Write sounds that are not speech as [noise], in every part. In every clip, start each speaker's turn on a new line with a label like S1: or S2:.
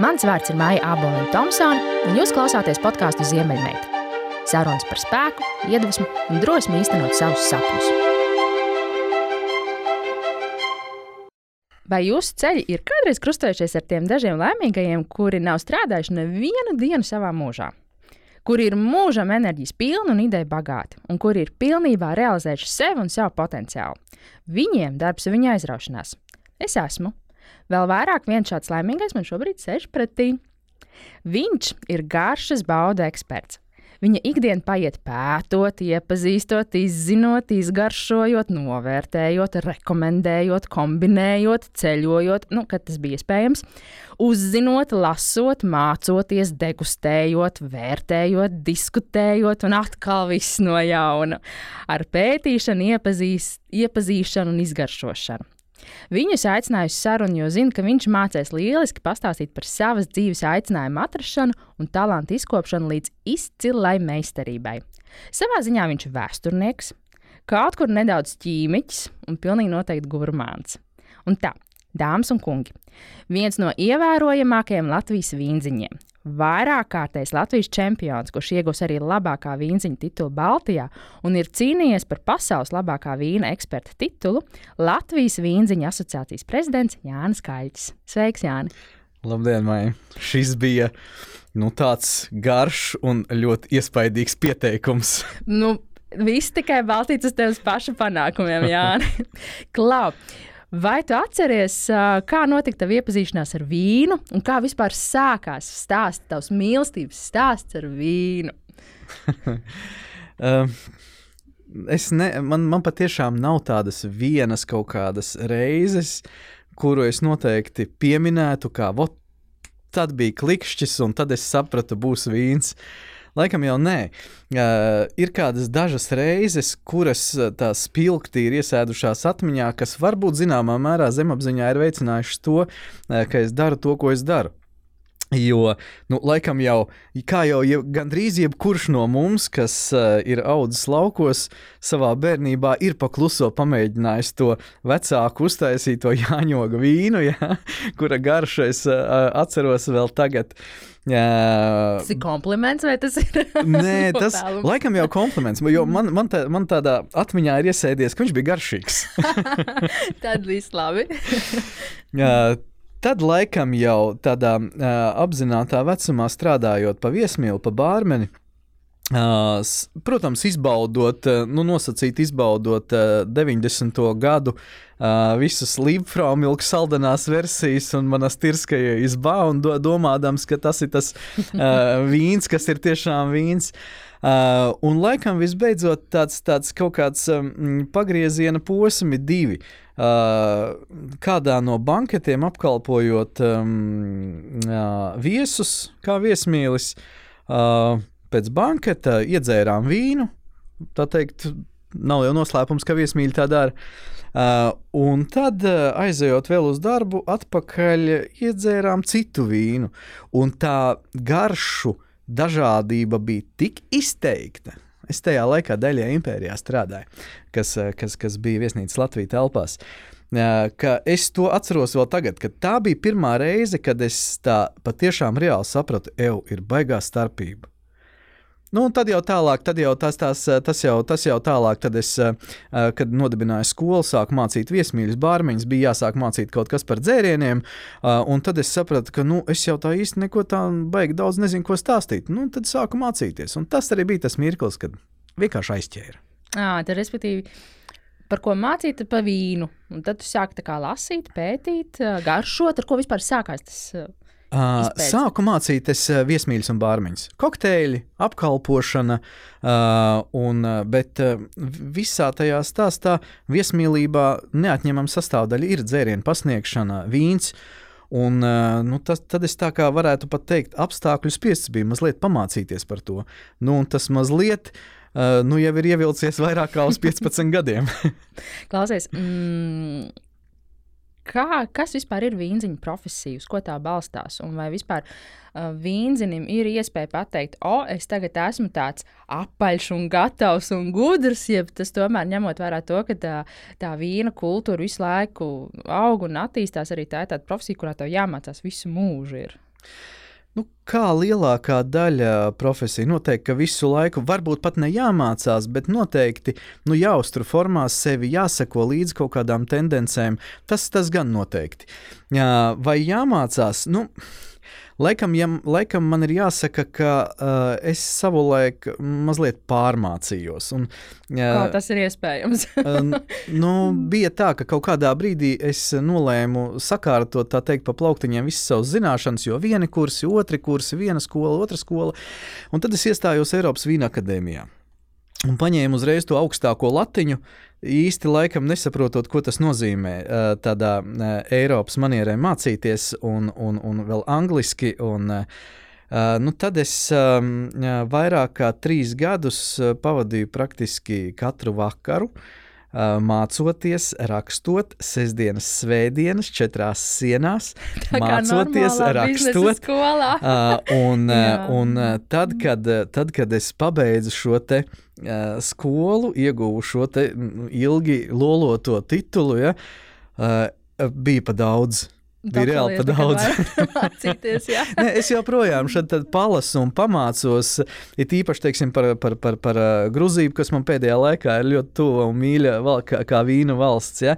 S1: Mans vārds ir Maija Aboliņa Thompsone, un jūs klausāties podkāstu Ziemeļmeita. Sarunas par spēku, iedvesmu un drosmi īstenot savus sapņus. Vai jūsu ceļi ir kādreiz krustojušies ar tiem dažiem laimīgajiem, kuri nav strādājuši nevienu dienu savā mūžā? Kuri ir mūžam enerģijas pilni un ideja bagāti, un kuri ir pilnībā realizējuši sevi un savu potenciālu? Viņiem darbs ir viņa aizraušanās. Es esmu. Vēl vairāk viens šāds laimīgais man šobrīd sēž pretī. Viņš ir garšas bauda eksperts. Viņa ikdiena paiet pētot, iepazīstot, izzinot, izgaršojot, novērtējot, rekomendējot, kombinējot, ceļojot, nu, kad tas bija iespējams, uzzinot, lasot, mācoties, degustējot, vērtējot, diskutējot un atkal viss no jauna ar pētīšanu, iepazīst, iepazīšanu un izgaršošanu. Viņu es aicināju uz sarunu, jo zinu, ka viņš mācīs lieliski pastāstīt par savas dzīves aicinājumu atrašanu un talantu izkopšanu līdz izcilai meistarībai. Savā ziņā viņš ir vēsturnieks, kaut kur nedaudz ķīmiķis un pilnīgi noteikti gurmāns. Un tā, dāmas un kungi, viens no ievērojamākajiem Latvijas vīnziņiem, vairāk kārtais Latvijas čempions, kurš iegūs arī labākā vīna titulu Baltijā un ir cīnījies par pasaules labākā vīna eksperta titulu, Latvijas Vīnziņa asociācijas prezidents Jānis Kaļķis. Sveiks, Jāni!
S2: Labdien, Maija! Šis bija nu, tāds garš un ļoti iespaidīgs pieteikums.
S1: nu, viss tikai balstīts uz tevis paša panākumiem, Jāni. [laughs] Klau! Vai tu atceries, kā notika tava iepazīšanās ar vīnu un kā vispār sākās stāsts, tavs mīlestības stāsts ar vīnu? [laughs]
S2: uh, es ne, man, man patiešām nav tādas vienas kaut kādas reizes, kuru es noteikti pieminētu, kā vot, tad bija klikšķis, un tad es sapratu, būs vīns. Uh, Laikam jau nē. Uh, ir kādas dažas reizes, kuras tā spilgti ir iesēdušās atmiņā, kas varbūt zināmā mērā zemapziņā ir veicinājušas to, uh, ka es daru to, ko es daru. Jo, nu, laikam jau, kā jau jeb, gandrīz jebkurš no mums, kas uh, ir audzis laukos, savā bērnībā ir pakluso pamēģinājis to vecāku uztaisīto [laughs] Jāņoga vīnu, ja, kura garšu es uh, atceros vēl tagad. Uh,
S1: Uh, tas ir kompliments vai tas ir? [laughs]
S2: Nē, [laughs] tas laikam jau kompliments. Jo man, man, tā, man tādā atmiņā ir iesēdies, ka viņš bija garšīgs. [laughs]
S1: Tad viss labi.
S2: uh, Tad, laikam, jau tādā uh, apzinātajā vecumā strādājot pa viesmīlu, pa bārmeni, protams, izbaudot, nu, nosacīt, izbaudot uh, 90. gadu visas Līpfraumilku saldenās versijas un manas tirskaja izbā un do, domādams, ka tas ir tas [laughs] vīns, kas ir tiešām vīns. Uh, un laikam visbeidzot tāds, tāds kaut kāds um, pagrieziena posmi divi. Uh, kādā no banketiem apkalpojot um, uh, viesus, kā viesmīlis, uh, pēc banketa iedzērām vīnu. Tā teikt, nav jau noslēpums, ka viesmīļi tā dara. Uh, un tad, uh, aizejot vēl uz darbu, atpakaļ iedzērām citu vīnu. Un tā garšu dažādība bija tik izteikta. Es tajā laikā Daļā impērijā strādāju, kas, uh, kas, kas bija viesnīcas Latvijas telpās. Uh, es to atceros vēl tagad, kad tā bija pirmā reize, kad es tā patiešām reāli sapratu, ka ir baigā starpība. Nu, tad jau tālāk, tad jau tas, tas, tas, jau, tas jau tālāk, tad es, eh, kad nodibināju skolu, sāku mācīt viesmīļus, bārmeņus, bija jāsāk mācīt kaut kas par dzērieniem, eh, un tad es sapratu, ka nu, es jau tā īsti neko tādu baigi daudz nezinu, ko stāstīt. Nu, tad sāku mācīties, un tas arī bija tas mirklis, kad vienkārši aizķēra.
S1: À, tad, respektīvi, par ko mācīt, par vīnu. Un tad tu sāki lasīt, pētīt, garšot, ar ko vispār sākās tas
S2: Uh, sāku mācīties viesmīļus un bārmeņus. Kokteļi, apkalpošana, uh, un, bet uh, visā tajā stāstā viesmīlībā neatņemama sastāvdaļa ir dzērienu pasniegšana, vīns. Un, uh, nu, tas, tad es tā kā varētu pat teikt, apstākļu spiests bija mazliet pamācīties par to. Nu, tas mazliet uh, nu, jau ir ievilcies vairāk kā uz 15 gadiem. [laughs]
S1: Klausies, mm, Kā, kas vispār ir vīnziņa profesija, uz ko tā balstās? Un vai vispār uh, vīnzinim ir iespēja pateikt, o, es tagad esmu tāds apaļš un gatavs un gudrs, ja tas tomēr ņemot vērā to, ka tā, tā vīna kultūra visu laiku aug un attīstās, arī tā ir tāda profesija, kurā tev jāmācās visu mūžu. Ir.
S2: Nu, kā lielākā daļa profesiju, noteikti, ka visu laiku varbūt pat ne jāmācās, bet noteikti nu, jāuztur formā sevi, jāseko līdzi kaut kādām tendencēm. Tas, tas gan noteikti. Vai jāmācās? Nu, Laikam, ja, laikam man ir jāsaka, ka uh, es savulaik mazliet pārmācījos. Un,
S1: uh, Kā tas ir iespējams?
S2: uh, [laughs] nu, bija tā, ka kaut kādā brīdī es nolēmu sakārtot, tā teikt, pa plauktiņiem visas savas zināšanas, jo viena kursi, otra kursi, viena skola, otra skola. Un tad es iestājos Eiropas Vīna akadēmijā un paņēmu uzreiz to augstāko latiņu, īsti laikam nesaprotot, ko tas nozīmē tādā Eiropas manierē mācīties, un, un, un vēl angliski. Un, nu, tad es vairāk kā trīs gadus pavadīju praktiski katru vakaru. Mācoties, rakstot, sestdienas, svētdienas, četrās sienās, mācoties, rakstot.
S1: Skolā.
S2: un, un tad, kad, tad, kad es pabeidzu šo te skolu, ieguvu šo ilgi loloto titulu, ja, bija pa daudz. Bija reāli pa daudz. [laughs] Ne, es joprojām palasu un pamācos. Ir īpaši teiksim, par, par, par, par Grūziju, kas man pēdējā laikā ir ļoti tuva un mīļa val, kā, kā vīna valsts. Ja?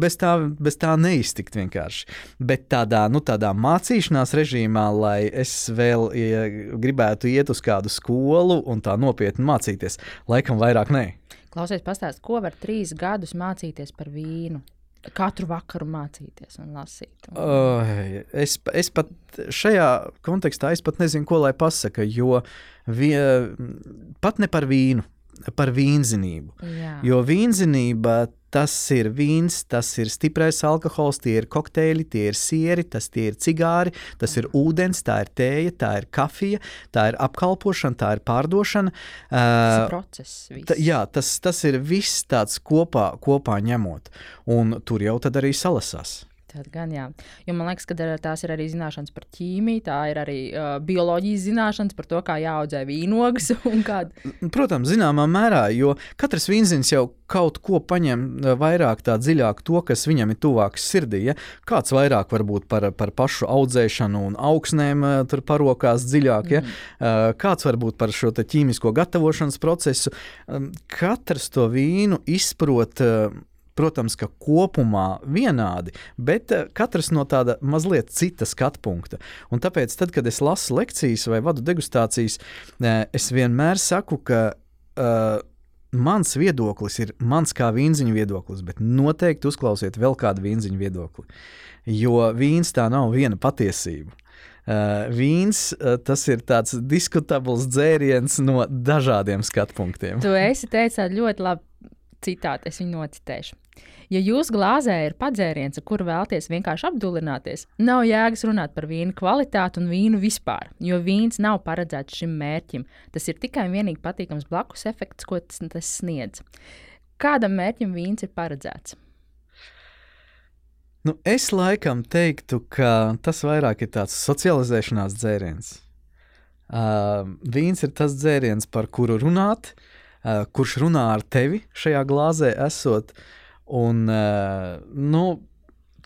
S2: Bez, tā, bez tā neiztikt vienkārši. Bet tādā, nu, tādā mācīšanās režīmā, lai es vēl ja, gribētu iet uz kādu skolu un tā nopietni mācīties, laikam vairāk nē.
S1: Klausies, pastāst, ko var trīs gadus mācīties par vīnu? Katru vakaru mācīties un lasīt. Un...
S2: Uh, es, es pat šajā kontekstā pat nezinu, ko lai pasakā, jo vie, pat ne par vīnu, par vīnzinību. Jā. Jo vīnzinība Tas ir vīns, tas ir stiprais alkohols, tie ir kokteļi, tie ir sieri, tas ir cigāri, tas ir ūdens, tā ir tēja, tā ir kafija, tā ir apkalpošana, tā ir pārdošana.
S1: Tas ir process.
S2: Ta, jā, tas, tas ir viss tāds kopā, kopā ņemot, un tur jau tad arī salasās.
S1: Tad gan jā. Jo man liekas, ka tās ir arī zināšanas par ķīmiju, tā ir arī uh, bioloģijas zināšanas par to, kā jāaudzē vīnogas. [laughs]
S2: Protams, zināmā mērā, jo katrs vīnzins jau kaut ko paņem vairāk tā dziļāk, to, kas viņam ir tuvāks sirdī. Ja? Kāds vairāk varbūt par, par pašu audzēšanu un augsnēm tur parokās dziļāk, ja? mm. kāds varbūt par šo ķīmisko gatavošanas procesu. Katrs to vīnu izprot protams, ka kopumā vienādi, bet eh, katrs no tāda mazliet cita skatu punkta. Un tāpēc, tad, kad es lasu lekcijas vai vadu degustācijas, eh, es vienmēr saku, ka uh, mans viedoklis ir mans kā vīnziņa viedoklis, bet noteikti uzklausiet vēl kādu vīnziņa viedokli. Jo vīns tā nav viena patiesība. Uh, vīns uh, tas ir tāds diskutabls dzēriens no dažādiem skatu punktiem.
S1: Tu esi teicis ļoti labi citātu, es viņu nocitēšu. Ja jūsu glāzē ir padzēriens, ar kuru vēlaties vienkārši apdulināties, nav jēgas runāt par vīnu kvalitāti un vīnu vispār, jo vīns nav paredzēts šim mērķim. Tas ir tikai un vienīgi patīkams blakus efekts, ko tas, tas sniedz. Kādam mērķim vīns ir paredzēts?
S2: Nu, es laikam teiktu, ka tas vairāk ir tāds socializēšanās dzēriens. Uh, vīns ir tas dzēriens, par kuru runāt, uh, kurš runā ar tevi šajā glāzē, esot. Uh, Un, uh, nu,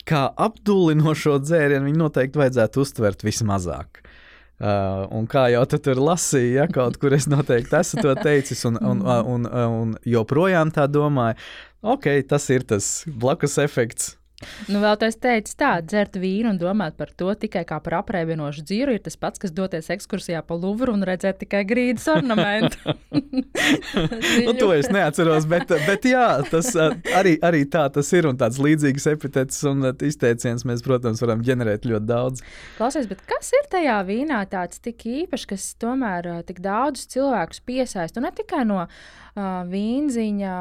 S2: kā apdullinošo dzērienu viņu noteikti vajadzētu uztvert vismazāk. Uh, un kā jau tu tur lasīji, ja kaut kur es noteikti esmu to teicis, un, un, un, un, un joprojām tā domāju, ok, tas ir tas blakus efekts,
S1: Nu, vēl tas teica, tā, dzert vīnu un domāt par to tikai kā par apreibinošu dzīvi ir tas pats, kas doties ekskursijā pa Luvru un redzēt tikai grīdas ornamentu. [laughs]
S2: nu, to es neatceros, bet, bet jā, tas arī, arī tā tas ir un tāds līdzīgs epitets un izteiciens mēs, protams, varam ģenerēt ļoti daudz.
S1: Klausies, bet kas ir tajā vīnā tāds tik īpašs, kas tomēr tik daudz cilvēkus piesaista un ne tikai no uh, vīnziņa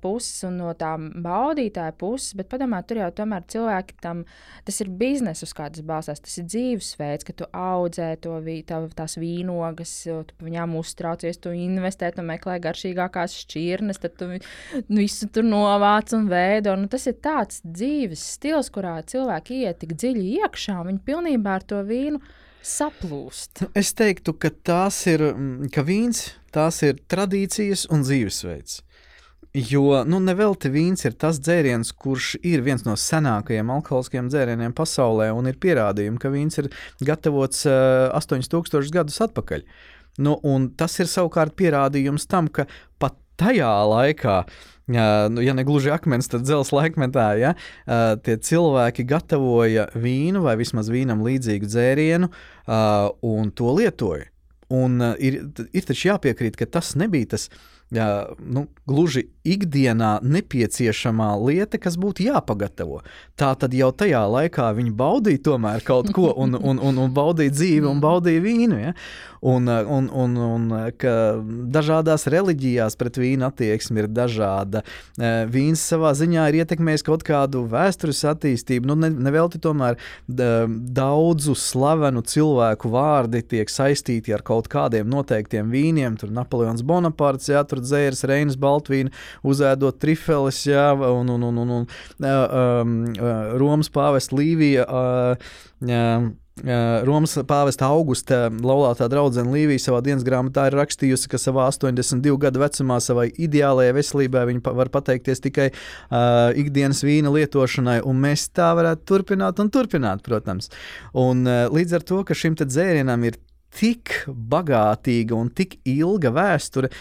S1: puses un no tām baudītāja puses, bet padomā, tur jau tomēr cilvēki tam, tas ir biznesa, uz kādas balstās, tas ir dzīvesveids, ka tu audzē to tā, tās vīnogas, tu par viņām uztraucies, tu investē, tu meklē garšīgākās šķirnes, tad tu visu tur novāc un veido. Nu, tas ir tāds dzīves stils, kurā cilvēki iet tik dziļi iekšā, viņi pilnībā ar to vīnu saplūst.
S2: Es teiktu, ka tās ir, ka vīns, tās ir tradīcijas un dzīvesveids. Jo nu, nevelti vīns ir tas dzēriens, kurš ir viens no senākajiem alkoholiskiem dzērieniem pasaulē, un ir pierādījumi, ka vīns ir gatavots uh, 8000 gadus atpakaļ. Nu, tas ir savukārt pierādījums tam, ka pat tajā laikā, nu, ja ne gluži akmens, tad dzelzceļa laikmetā, ja, tie cilvēki gatavoja vīnu vai vismaz vīnam līdzīgu dzērienu un to lietoja. Un ir, ir taču jāpiekrīt, ka tas nebija tas jā, nu, gluži ikdienā nepieciešamā lieta, kas būtu jāpagatavo. Tā tad jau tajā laikā viņi baudīja tomēr kaut ko, un, un, un, un baudīja dzīvi, un baudīja vīnu. Ja? Un, un, un, un ka dažādās reliģijās pret vīnu attieksme ir dažāda. Vīns savā ziņā ir ietekmējis kaut kādu vēstures attīstību. Nu, ne, nevelti tomēr daudzu slavenu cilvēku vārdi tiek saistīti ar kaut kādiem noteiktiem vīniem. Tur Napoleons Bonaparts, jā, tur dzērs, Reinas Baltvīna, uzēdot trifeles, jā, un, un, un, un, un um, Romas pāvests Līvija. Uh, um, Romas pāvesta augusta laulātā draudzene Līvija savā dienas grāmatā ir rakstījusi, ka savā 82 gadu vecumā savai ideālajai veselībai viņa var pateikties tikai uh, ikdienas vīna lietošanai, un mēs tā varētu turpināt un turpināt, protams. Un, uh, līdz ar to, ka šim dzērienam ir tik bagātīga un tik ilga vēsture,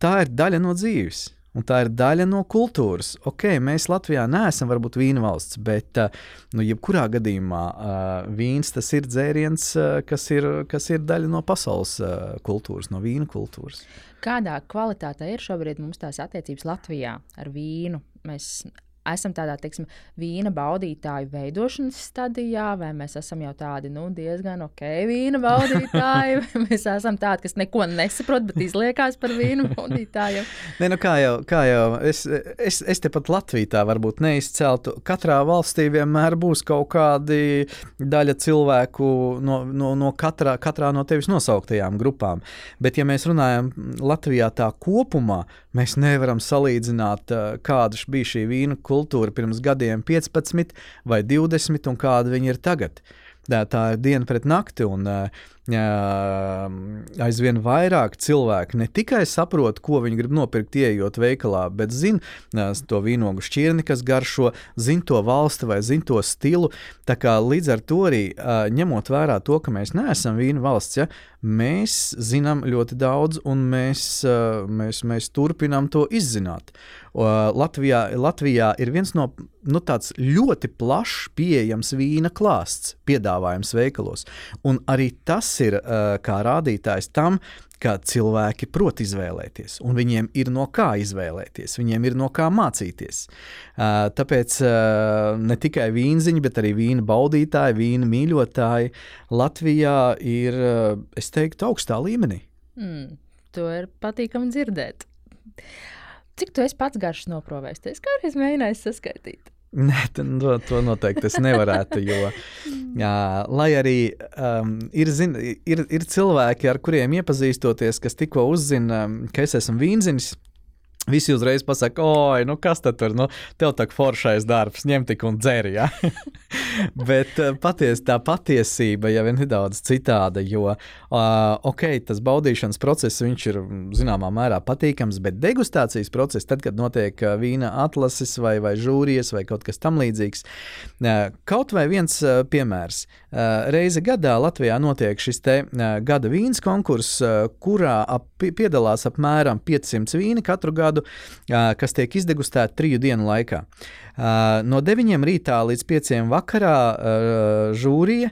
S2: tā ir daļa no dzīves. Un tā ir daļa no kultūras. Ok, mēs Latvijā neesam varbūt vīna valsts, bet uh, nu, jebkurā gadījumā uh, vīns tas ir dzēriens, uh, kas, ir, kas ir daļa no pasaules kultūras, no vīna kultūras.
S1: Kādā kvalitātē ir šobrīd mums tās attiecības Latvijā ar vīnu? Mēs esam tādā teiksim, vīna baudītāju veidošanas stadijā, vai mēs esam jau tādi nu, diezgan ok, vīna baudītāji, [laughs] vai mēs esam tādi, kas neko nesaprot, bet izliekās par vīnu baudītājiem. [laughs]
S2: Nē, nu kā jau, kā jau es, es, es tepat Latvijā tā varbūt neizceltu. Katrā valstī vienmēr būs kaut kādi daļa cilvēku no, no, no katrā, katrā no tevis nosauktajām grupām. Bet, ja mēs runājam Latvijā tā kopumā, mēs nevaram salīdzināt, kāda bija šī vīna kultūra kultūra pirms gadiem 15 vai 20 un kāda viņa ir tagad. Tā, ir diena pret nakti, un aizvien vairāk cilvēki ne tikai saprot, ko viņi grib nopirkt, ieejot veikalā, bet zina to vīnogu šķirni, kas garšo, zina to valsti vai zina to stilu. Tā kā līdz ar to arī ņemot vērā to, ka mēs neesam vīna valsts, ja, mēs zinām ļoti daudz un mēs, mēs, mēs turpinām to izzināt. Latvijā, Latvijā ir viens no nu, ļoti plašs pieejams vīna klāsts, piedāvājums veikalos. Un arī tas ir uh, kā rādītājs tam, ka cilvēki prot izvēlēties, un viņiem ir no kā izvēlēties, viņiem ir no kā mācīties. Uh, tāpēc uh, ne tikai vīnziņi, bet arī vīna baudītāji, vīna mīļotāji Latvijā ir, uh, es teiktu, augstā līmenī.
S1: Mm, to ir patīkami dzirdēt. Cik tu esi pats garš noprovējis? Es kādreiz mēģināju saskaitīt.
S2: Nē, to, to noteikti es nevarētu. Jo, jā, lai arī um, ir, zin, ir, ir cilvēki, ar kuriem iepazīstoties, kas tikko uzzina, ka es esmu vīnzinis, Visi uzreiz pasakā, oi, nu kas tad tur, nu, tev tā foršais darbs, ņem tik un dzeri. Ja? [laughs] Bet eh, paties, tā patiesība jau ir nedaudz citāda, jo, uh, ok, tas baudīšanas process, viņš ir zināmā mērā patīkams, bet degustācijas process, tad, kad notiek vīna atlases vai, vai žūrijas vai kaut kas tam līdzīgs, uh, kaut vai viens uh, piemērs. Uh, reize gadā Latvijā notiek šis te uh, gada vīns konkurss, uh, kurā ap, piedalās apmēram 500 vīni katru gadu kas tiek izdegustēti triju dienu laikā. No 9 rītā līdz 5 vakarā žūrija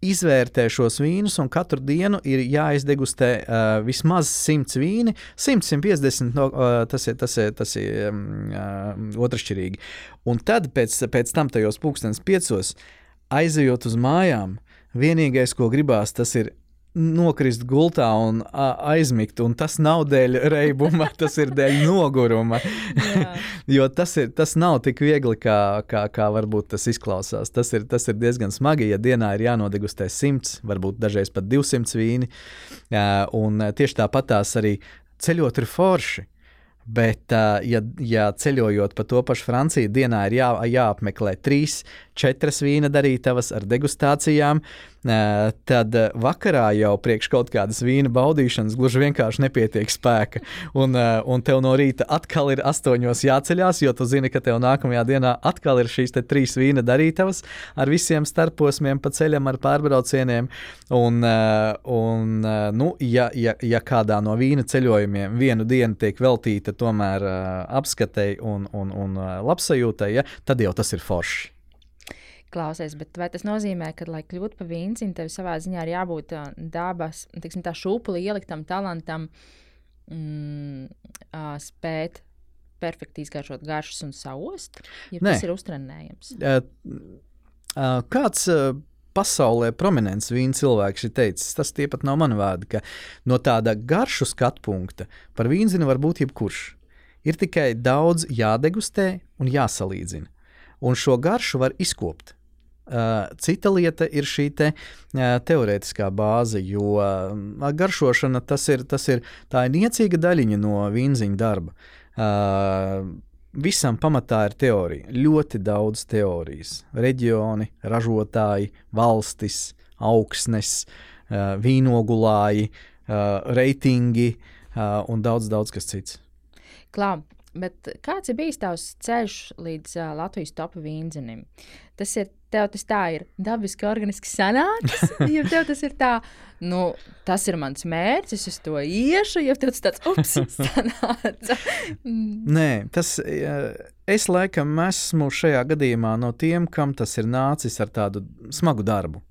S2: izvērtē šos vīnus, un katru dienu ir jāizdegustē uh, vismaz 100 vīni. 100, 150 no, uh, tas ir, tas ir, tas ir um, uh, otršķirīgi. Un tad pēc, pēc tam tajos pūkstens piecos aizejot uz mājām, vienīgais, ko gribās, tas ir nokrist gultā un aizmigt. Un tas nav dēļ reibuma, [laughs] tas ir dēļ noguruma. [laughs] jo tas, ir, tas nav tik viegli, kā, kā, kā varbūt tas izklausās. Tas ir, tas ir diezgan smagi, ja dienā ir jānodegustē 100, varbūt dažreiz pat 200 vīni. Un tieši tāpat tās arī ceļot ir forši. Bet, ja, ja ceļojot pa to pašu Franciju, dienā ir jā, jāapmeklē trīs, četras vīna darītavas ar degustācijām, tad vakarā jau priekš kaut kādas vīna baudīšanas gluži vienkārši nepietiek spēka. Un, un tev no rīta atkal ir astoņos jāceļās, jo tu zini, ka tev nākamajā dienā atkal ir šīs trīs vīna darītavas ar visiem starposmiem pa ceļam, ar pārbraucieniem. Un, un nu, ja, ja, ja kādā no vīna ceļojumiem vienu dienu tiek veltīta tomēr apskatei un, un, un labsajūtai, ja, tad jau tas ir forši.
S1: Klausies, bet vai tas nozīmē, ka, lai kļūtu par vīnciņu, tev savā ziņā ir jābūt dabas, tiksim, tā šūpuli ieliktam talantam, mm, spēt perfekti izgaršot garšas un saost? Ja tas ir uztrenējams.
S2: Kāds pasaulē prominents vīna cilvēks ir teicis, tas tie pat nav mani vārdi, ka no tāda garšu skatu punkta par vīnzini var būt jebkurš. Ir tikai daudz jādegustē un jāsalīdzina. Un šo garšu var izkopt. Uh, cita lieta ir šī te, uh, teorētiskā bāze, jo uh, garšošana tas ir, tas ir, tā ir niecīga daļiņa no vīnziņa darba. Visam pamatā ir teorija, ļoti daudz teorijas. Reģioni, ražotāji, valstis, augsnes, vīnogulāji, reitingi un daudz, daudz kas cits.
S1: Klau, Bet kāds ir bijis tavs ceļš līdz uh, Latvijas topa vīnzinim? Tas ir tev tas tā ir dabiski, organiski sanācis, [laughs] ja tev tas ir tā, nu, tas ir mans mērķis, es to iešu, ja tev tas tāds ups, [laughs] sanāca.
S2: Nē, tas, es laikam esmu šajā gadījumā no tiem, kam tas ir nācis ar tādu smagu darbu.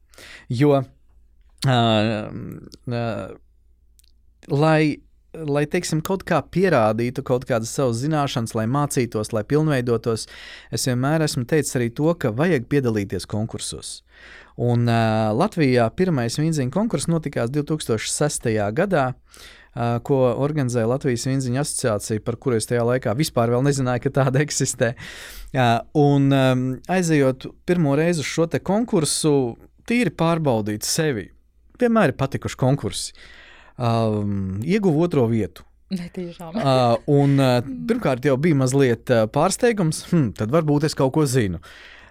S2: Jo, uh, uh, lai lai teiksim, kaut kā pierādītu kaut kādas savas zināšanas, lai mācītos, lai pilnveidotos, es vienmēr esmu teicis arī to, ka vajag piedalīties konkursos. Un uh, Latvijā pirmais vīnziņu konkurss notikās 2006. gadā. Uh, ko organizēja Latvijas Vīziņu asociācija, par kuru es tajā laikā vispār nezināju, ka tāda [laughs] eksistē. Uh, un um, aizejot pirmo reizi uz šo konkursu, tīri pārbaudīt sevi. Vienmēr ir patikuši konkursi. Uh, um, ieguva otro vietu.
S1: Netiešām.
S2: uh, un, uh, pirmkārt, jau bija mazliet uh, pārsteigums, hm, tad varbūt es kaut ko zinu.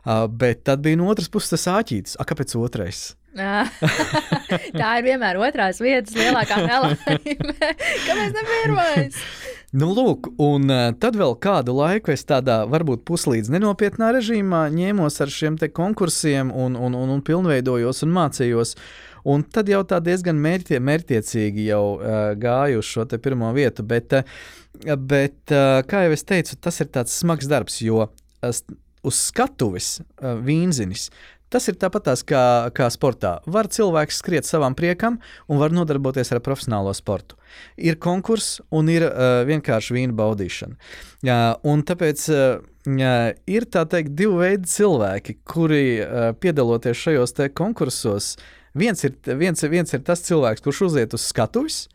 S2: Uh, bet tad bija no otras puses tas āķītis. A, kāpēc otrais? [laughs]
S1: Tā ir vienmēr otrās vietas lielākā nelaime. [laughs] Kāpēc ne pirmais?
S2: Nu, lūk, un uh, tad vēl kādu laiku es tādā varbūt puslīdz nenopietnā režīmā ņēmos ar šiem konkursiem un, un, un, un pilnveidojos un mācījos. Un tad jau tā diezgan mērķie, mērķiecīgi jau uh, gāju uz šo pirmo vietu. Bet, uh, bet uh, kā jau es teicu, tas ir tāds smags darbs, jo uh, uz skatuves uh, vīnzinis. Tas ir tāpat kā, kā sportā. Var cilvēks skriet savam priekam un var nodarboties ar profesionālo sportu. Ir konkurss un ir uh, vienkārši vīna baudīšana. Uh, un tāpēc uh, ir tā teikt divi veidi cilvēki, kuri uh, piedaloties šajos konkursos, Viens ir, viens, viens ir tas cilvēks, kurš uziet uz skatuves,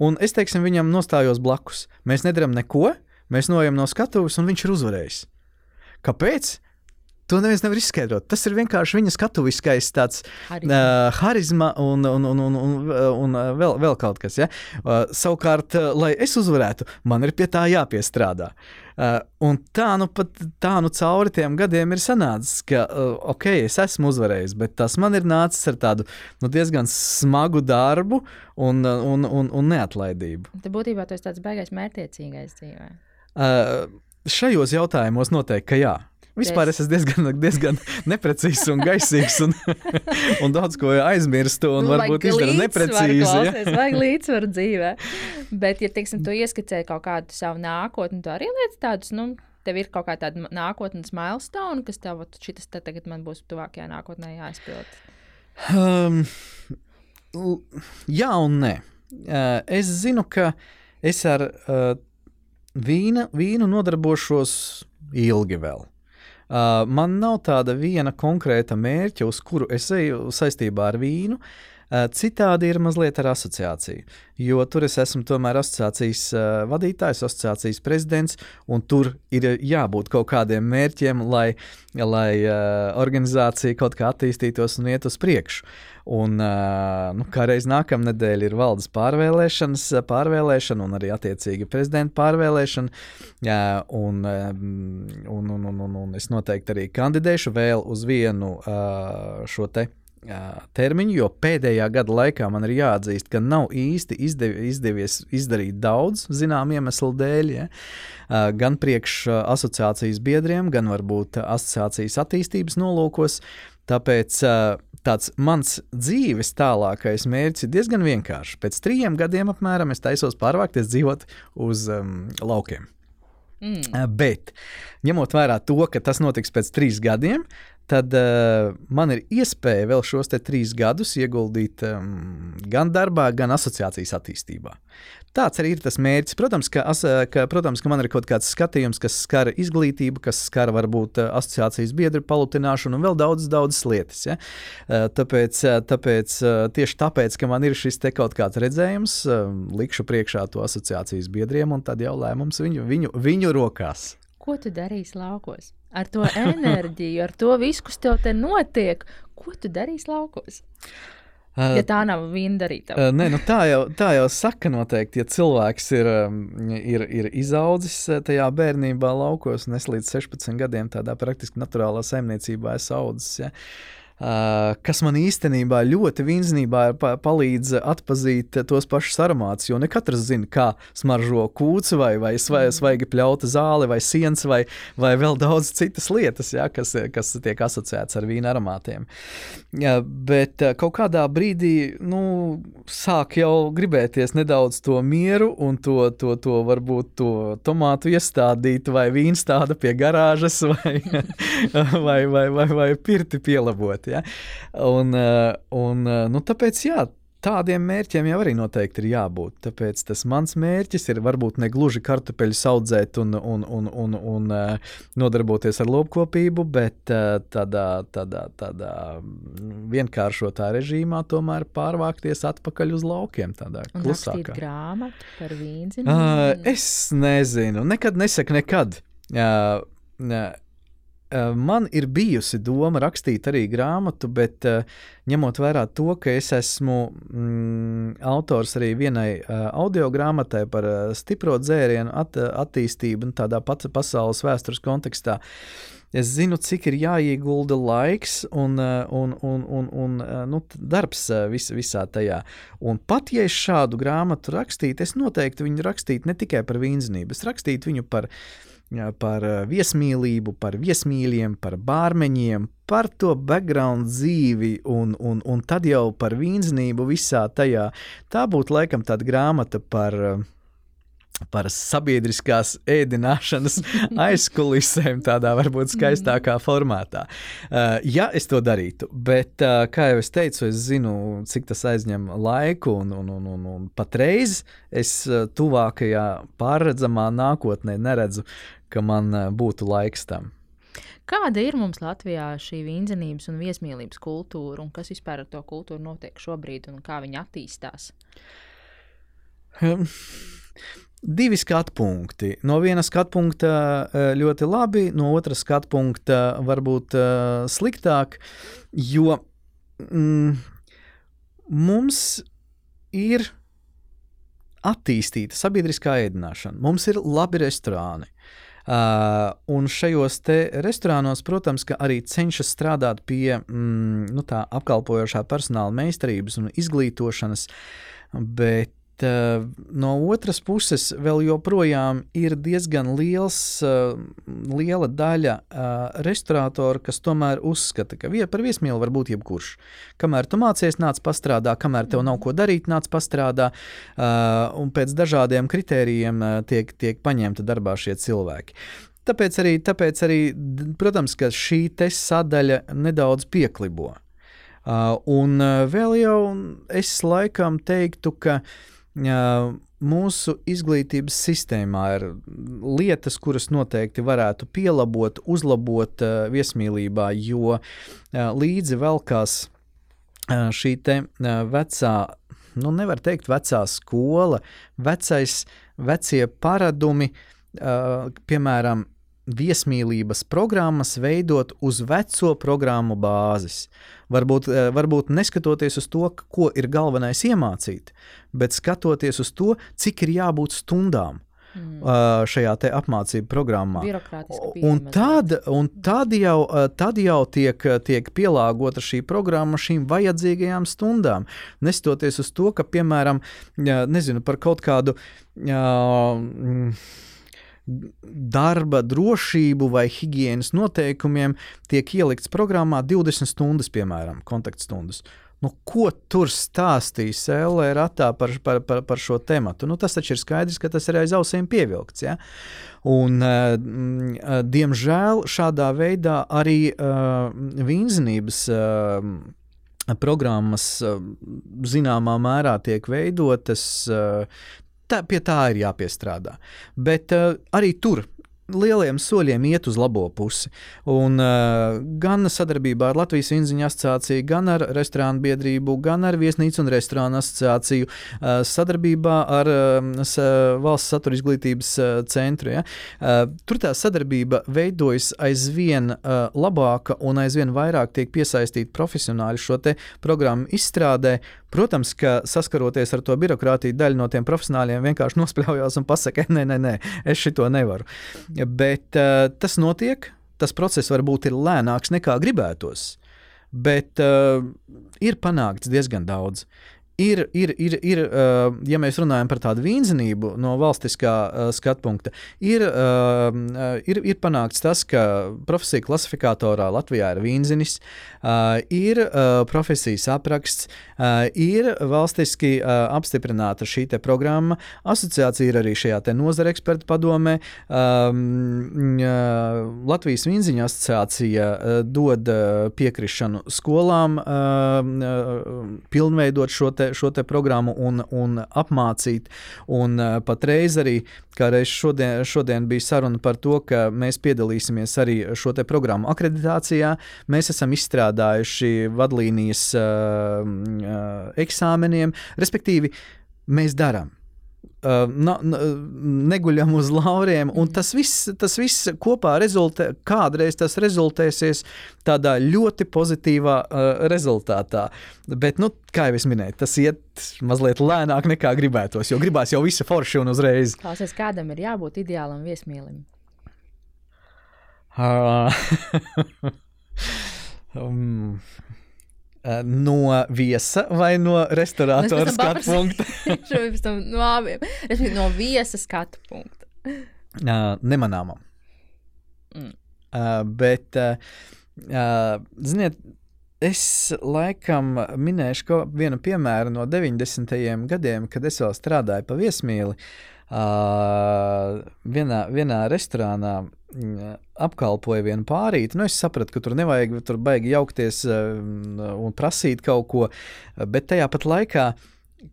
S2: un es teiksim, viņam nostājos blakus. Mēs nedarām neko, mēs noejam no skatuves, un viņš ir uzvarējis. Kāpēc? To neviens nevar izskaidrot. Tas ir vienkārši viņa skatuviskais tāds harizma, uh, harizma un, un, un, un, un, un vēl, vēl kaut kas. Ja? Uh, savukārt, uh, lai es uzvarētu, man ir pie tā jāpiestrādā. Uh, un tā nu, pat, tā nu cauri tiem gadiem ir sanācis, ka, uh, ok, es esmu uzvarējis, bet tas man ir nācis ar tādu nu, diezgan smagu darbu un, un, un, un neatlaidību.
S1: Tad būtībā tas ir tāds beigais mērķiecīgais dzīvē.
S2: Uh, šajos jautājumos noteikti, ka jā. Vispār es esmu diezgan, diezgan neprecīzs un gaisīgs, un, [laughs] un daudz ko aizmirstu, un
S1: nu,
S2: varbūt izdaru neprecīzi.
S1: Ja? Vajag [laughs] līdzsvaru dzīvē. Bet, ja teiksim, tu ieskicē kaut kādu savu nākotni, tu arī liec tādus, nu, tev ir kaut kāda nākotnes milestone, kas tev šis te tagad man būs tuvākajā nākotnē jāizpild.
S2: Um, jā un nē. Es zinu, ka es ar uh, vīna, vīnu nodarbošos ilgi vēl. Uh, man nav tāda viena konkrēta mērķa, uz kuru es eju saistībā ar vīnu. Uh, citādi ir mazliet ar asociāciju, jo tur es esmu tomēr asociācijas uh, vadītājs, asociācijas prezidents, un tur ir jābūt kaut kādiem mērķiem, lai, lai uh, organizācija kaut kā attīstītos un iet uz priekšu. Un, nu, kā reiz nākamā nedēļa ir valdes pārvēlēšanas, pārvēlēšana un arī attiecīgi prezidenta pārvēlēšana. Un, un, un, un, un, un es noteikti arī kandidēšu vēl uz vienu šo te termiņu, jo pēdējā gada laikā man ir jāatzīst, ka nav īsti izdev, izdevies izdarīt daudz, zinām iemeslu dēļ. Ja? Gan priekš asociācijas biedriem, gan varbūt asociācijas attīstības nolūkos. Tāpēc tāds mans dzīves tālākais mērķis ir diezgan vienkāršs. Pēc trim gadiem apmēram es taisos pārvākties dzīvot uz um, laukiem. Mm. Bet, ņemot vērā to, ka tas notiks pēc trīs gadiem, tad uh, man ir iespēja vēl šos trīs gadus ieguldīt um, gan darbā, gan asociācijas attīstībā. Tāds arī ir tas mērķis. Protams, ka, as, ka, protams, ka man ir kaut kāds skatījums, kas skar izglītību, kas skar varbūt asociācijas biedru palutināšanu un vēl daudzas, daudzas lietas. Ja? Tāpēc, tāpēc, tieši tāpēc, ka man ir šis te kaut kāds redzējums, likšu priekšā to asociācijas biedriem, un tad jau lēmums viņu, viņu, viņu rokās.
S1: Ko tu darīsi laukos? Ar to enerģiju, ar to visu, kas tev te notiek, ko tu darīsi laukos? Ja tā nav vindarīta.
S2: Uh, nē, nu tā, jau, tā jau saka noteikti, ja cilvēks ir, ir, ir izaudzis tajā bērnībā laukos, un es līdz 16 gadiem tādā praktiski naturālā saimniecībā esmu audzis. Ja. Uh, Uh, kas man īstenībā ļoti vinznībā pa palīdz atpazīt tos pašus aromātus. Jo ne katrs zina, kā smaržo kūts, vai, vai mm. svaigi pļauta zāle, vai siens, vai, vai vēl daudz citas lietas, ja, kas, kas tiek asociētas ar vīna aromātiem. Ja, bet kaut kādā brīdī nu, sāk jau gribēties nedaudz to mieru un to, to, to varbūt to tomātu iestādīt, vai vīnstāda pie garāžas, vai, [laughs] vai, vai, vai, vai pirti pielabot. Ja? Un, eh, un, eh, nu, tāpēc, jā, tādiem mērķiem jau arī noteikti ir jābūt. Tāpēc tas mans mērķis ir varbūt ne gluži kartupeļus audzēt un, un, un, un, un uh, nodarboties ar lopkopību, bet tādā, tādā, tādā vienkāršotā režīmā tomēr pārvākties atpakaļ uz laukiem. Tādā
S1: klusākā grāmatu par vīnu.
S2: Uh, es nezinu, nekad nesaku nekad. Uh, uh, Eh, man ir bijusi doma rakstīt arī grāmatu, bet uh, ņemot vērā to, ka es esmu mm, autors arī vienai uh, audio grāmatai par uh, stipro dzērienu at, attīstību un tādā pat pasaules vēstures kontekstā. Es zinu, cik ir jāiegulda laiks un, un, un, un, un nu, darbs vis, visā tajā. Un pat ja es šādu grāmatu rakstītu, es noteikti viņu rakstītu ne tikai par vīnznību, es rakstītu viņu par viņa par eh, viesmīlību, par viesmīļiem, par bārmeņiem, par to background dzīvi un, un, un tad jau par vīnznību visā tajā. Tā būtu laikam tāda grāmata par uh, par sabiedriskās ēdināšanas [laughs] aizkulisēm, tādā varbūt skaistākā formātā. Uh, ja es to darītu, bet, uh, kā jau es teicu, es zinu, cik tas aizņem laiku, un, un, un, un, un patreiz es uh, tuvākajā pārredzamā nākotnē neredzu, ka man būtu laiks tam.
S1: Kāda ir mums Latvijā šī vīnzenības un viesmīlības kultūra, un kas vispār ar to kultūru notiek šobrīd, un kā viņa attīstās?
S2: Divi skatu punkti. No viena skatu punkta eh, ļoti labi, no otra skatu punkta varbūt uh, sliktāk, jo mm, mums ir attīstīta sabiedriskā ēdināšana, mums ir labi restorāni. Uh, un šajos restorānos, protams, arī cenšas strādāt pie mm, nu, tā apkalpojošā personāla meistarības un izglītošanas, bet no otras puses, vēl joprojām ir diezgan liels, uh, liela daļa uh, restauratoru, kas tomēr uzskata, ka par viesmīlu var būt jebkurš. Kamēr tu mācies, nāc pastrādā, kamēr tev nav ko darīt, nāc pastrādā, un pēc dažādiem kritērijiem tiek, tiek paņemta darbā šie cilvēki. Tāpēc arī, tāpēc arī protams, šī sadaļa nedaudz pieklibo. Uh, un vēl jau es laikam teiktu, ka uh, mūsu izglītības sistēmā ir lietas, kuras noteikti varētu pielabot, uzlabot viesmīlībā, jo līdzi velkās šī te vecā, nu nevar teikt vecā skola, vecais, vecie paradumi, piemēram, viesmīlības programmas veidot uz veco programmu bāzes. Varbūt, eh, varbūt neskatoties uz to, ko ir galvenais iemācīt, bet skatoties uz to, cik ir jābūt stundām. mm. uh, šajā apmācību programmā. Un tad, un tad jau, tad jau tiek, tiek pielāgota šī programma šīm vajadzīgajām stundām. Nestoties uz to, ka, piemēram, nezinu, par kaut kādu. Uh, darba drošību vai higiēnas noteikumiem tiek ielikts programmā 20 stundas, piemēram, kontaktstundas. Nu, ko tur stāstīs L.A. ratā par, par, par, par šo tēmu? Nu, tas taču ir skaidrs, ka tas ir aiz ausīm pievilkts. Ja? Un, uh, diemžēl šādā veidā arī uh, vīnzinības uh, programmas zināmā mērā tiek veidotas. Tā, pie tā ir jāpiestrādā. Bet uh, arī tur lieliem soļiem iet uz labo pusi. Un, uh, gan sadarbībā ar Latvijas Inziņu asociāciju, gan ar restorānu biedrību, gan ar Viesnīcu un restorānu asociāciju, uh, sadarbībā ar uh, Valsts satura izglītības uh, centru. Ja? Uh, tur tā sadarbība veidojas aizvien uh, labāka un aizvien vairāk tiek piesaistīti profesionāļi šo programmu izstrādē. Protams, ka saskaroties ar to birokrātiju, daļa no tiem profesionāļiem vienkārši [laughs] nospļaujās un pasakā, nē, nē, nē, es šito nevaru. Bet uh, tas notiek, tas process varbūt ir lēnāks nekā gribētos, bet uh, ir panākts diezgan daudz ir, ir, ir, ir uh, ja mēs runājam par tādu vīnzenību no valstiskā uh, skatu punkta, ir, uh, ir, ir panākts tas, ka profesija klasifikatorā Latvijā ir vīnzinis, ir profesijas apraksts, ir valstiski apstiprināta šī programma. Asociācija ir arī šajā nozara eksperta padomē. Uh, Latvijas vīnziņa asociācija dod piekrišanu skolām uh, pilnveidot šo te šo te programmu un, un apmācīt. Un uh, patreiz arī, kā reiz šodien, šodien bija saruna par to, ka mēs piedalīsimies arī šo te programmu akreditācijā. Mēs esam izstrādājuši vadlīnijas uh, uh, eksāmeniem, respektīvi, mēs darām. Uh, na, na, neguļam uz lauriem, un tas viss, tas viss kopā rezultē, kādreiz tas rezultēsies tādā ļoti pozitīvā uh, rezultātā. Bet, nu, kā jau es minēju, tas iet mazliet lēnāk nekā gribētos, jo gribās jau visu forši un uzreiz.
S1: Klausies, kādam ir jābūt ideālam viesmīlim?
S2: Uh, [laughs] um, no viesa vai no restaurātora skatu punkta? [laughs]
S1: no abiem. Es biju no viesa skatu punkta.
S2: Uh, nemanāmam. Mm. Uh, bet, uh, ziniet, es laikam minēšu vienu piemēru no 90. gadiem, kad es vēl strādāju pa viesmīli. Uh, vienā, vienā restorānā apkalpoja vienu pārīti. Nu, es sapratu, ka tur nevajag tur baigi jaukties uh, un prasīt kaut ko, bet tajā pat laikā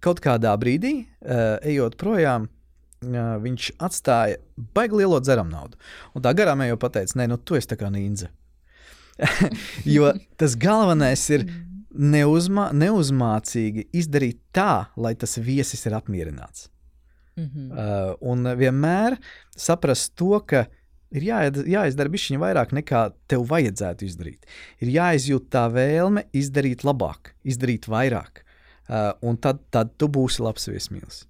S2: kaut kādā brīdī, uh, ejot projām, uh, viņš atstāja baigi lielo dzeram naudu. Un tā garām jau pateica, nē, nu tu esi tā kā nīdze. [laughs] jo tas galvenais ir neuzmā, neuzmācīgi izdarīt tā, lai tas viesis ir apmierināts. Mm -hmm. uh, un vienmēr saprast to, ka ir jāizdara bišķiņa vairāk nekā tev vajadzētu izdarīt. Ir jāizjūt tā vēlme izdarīt labāk, izdarīt vairāk, uh, un tad, tad tu būsi labs viesmīlis.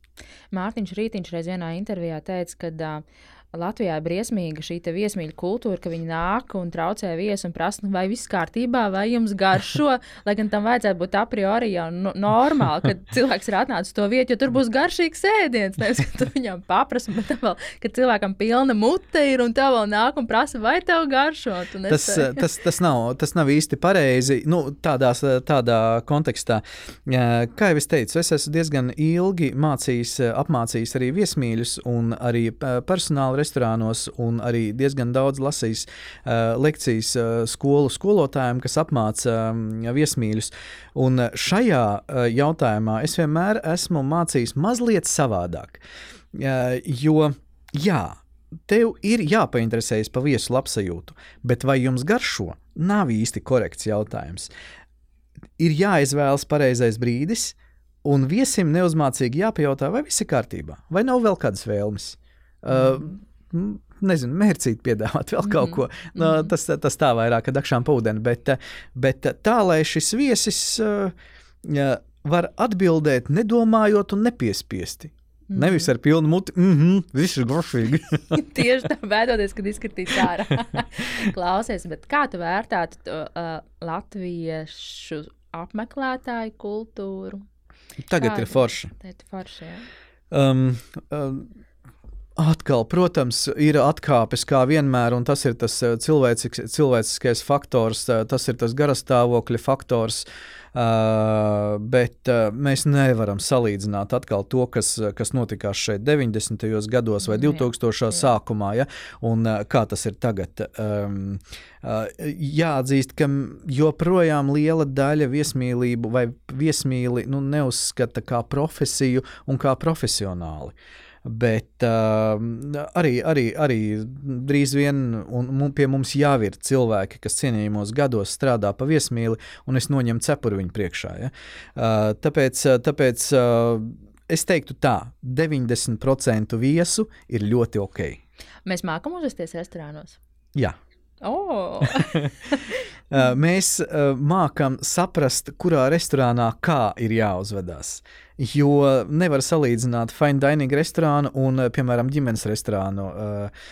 S1: Mārtiņš Rītiņš reiz vienā intervijā teica, ka uh, Latvijā ir briesmīga šī viesmīļu kultūra, ka viņi nāk un traucē viesu un prasa, nu, vai viss kārtībā, vai jums garšo. [laughs] Lai gan tam vajadzētu būt a priori jau no, normāli, kad [laughs] cilvēks ir atnācis to vietu, jo tur būs garšīgs ēdiens. Nevis, ka tu viņam paprasti, bet vēl, ka cilvēkam pilna mute ir un tev vēl nāk un prasa, vai tev garšo.
S2: Tas, tas, tas, nav, tas nav īsti pareizi nu, tādās, tādā kontekstā. Kā jau es teicu, es esmu diezgan ilgi mācījis, apmācījis arī viesmīļus un arī personālu restorānos un arī diezgan daudz lasījis uh, lekcijas uh, skolu skolotājiem, kas apmāca um, viesmīļus. Un šajā uh, jautājumā es vienmēr esmu mācījis mazliet savādāk. Uh, jo, jā, tev ir jāpainteresējas par viesu labsajūtu, bet vai jums garšo? Nav īsti korekts jautājums. Ir jāizvēlas pareizais brīdis, un viesim neuzmācīgi jāpajautā, vai viss ir kārtībā, vai nav vēl kādas vēlmes. Uh, nezinu, mērcīt, piedāvāt vēl kaut ko. Mm. No, mhm. tas, tas tā vairāk, kad akšām pūdeni, bet, bet tā, lai šis viesis uh, var atbildēt, nedomājot un nepiespiesti. Mm. Nevis ar pilnu muti, mm -hmm, viss ir garšīgi. [laughs]
S1: Tieši tā, baidoties, kad izkritīs ārā. [laughs] Klausies, bet kā tu vērtētu to uh, latviešu apmeklētāju kultūru?
S2: Tagad Kāda? ir forša.
S1: Tā ir forša, jā.
S2: Um, um, Atkal, protams, ir atkāpes kā vienmēr, un tas ir tas cilvēciskais faktors, tas ir tas garastāvokļa faktors. Uh, bet uh, mēs nevaram salīdzināt atkal to, kas, kas notikās šeit 90. gados vai 2000. Jā, sākumā, ja? un uh, kā tas ir tagad. Um, uh, jāatzīst, ka joprojām liela daļa viesmīlību vai viesmīli nu, neuzskata kā profesiju un kā profesionāli. Uh, Bet uh, arī, arī, arī drīz vien pie mums jau ir cilvēki, kas cienījamos gados strādā pa viesmīli, un es noņemu cepuri viņu priekšā. Ja? Uh, tāpēc tāpēc uh, es teiktu tā, 90% viesu ir ļoti ok.
S1: Mēs mākam uzvesties restorānos.
S2: Jā.
S1: Oh. [laughs]
S2: mēs mākam saprast, kurā restorānā kā ir jāuzvedās. Jo nevar salīdzināt fine dining restorānu un, piemēram, ģimenes restorānu. Uh,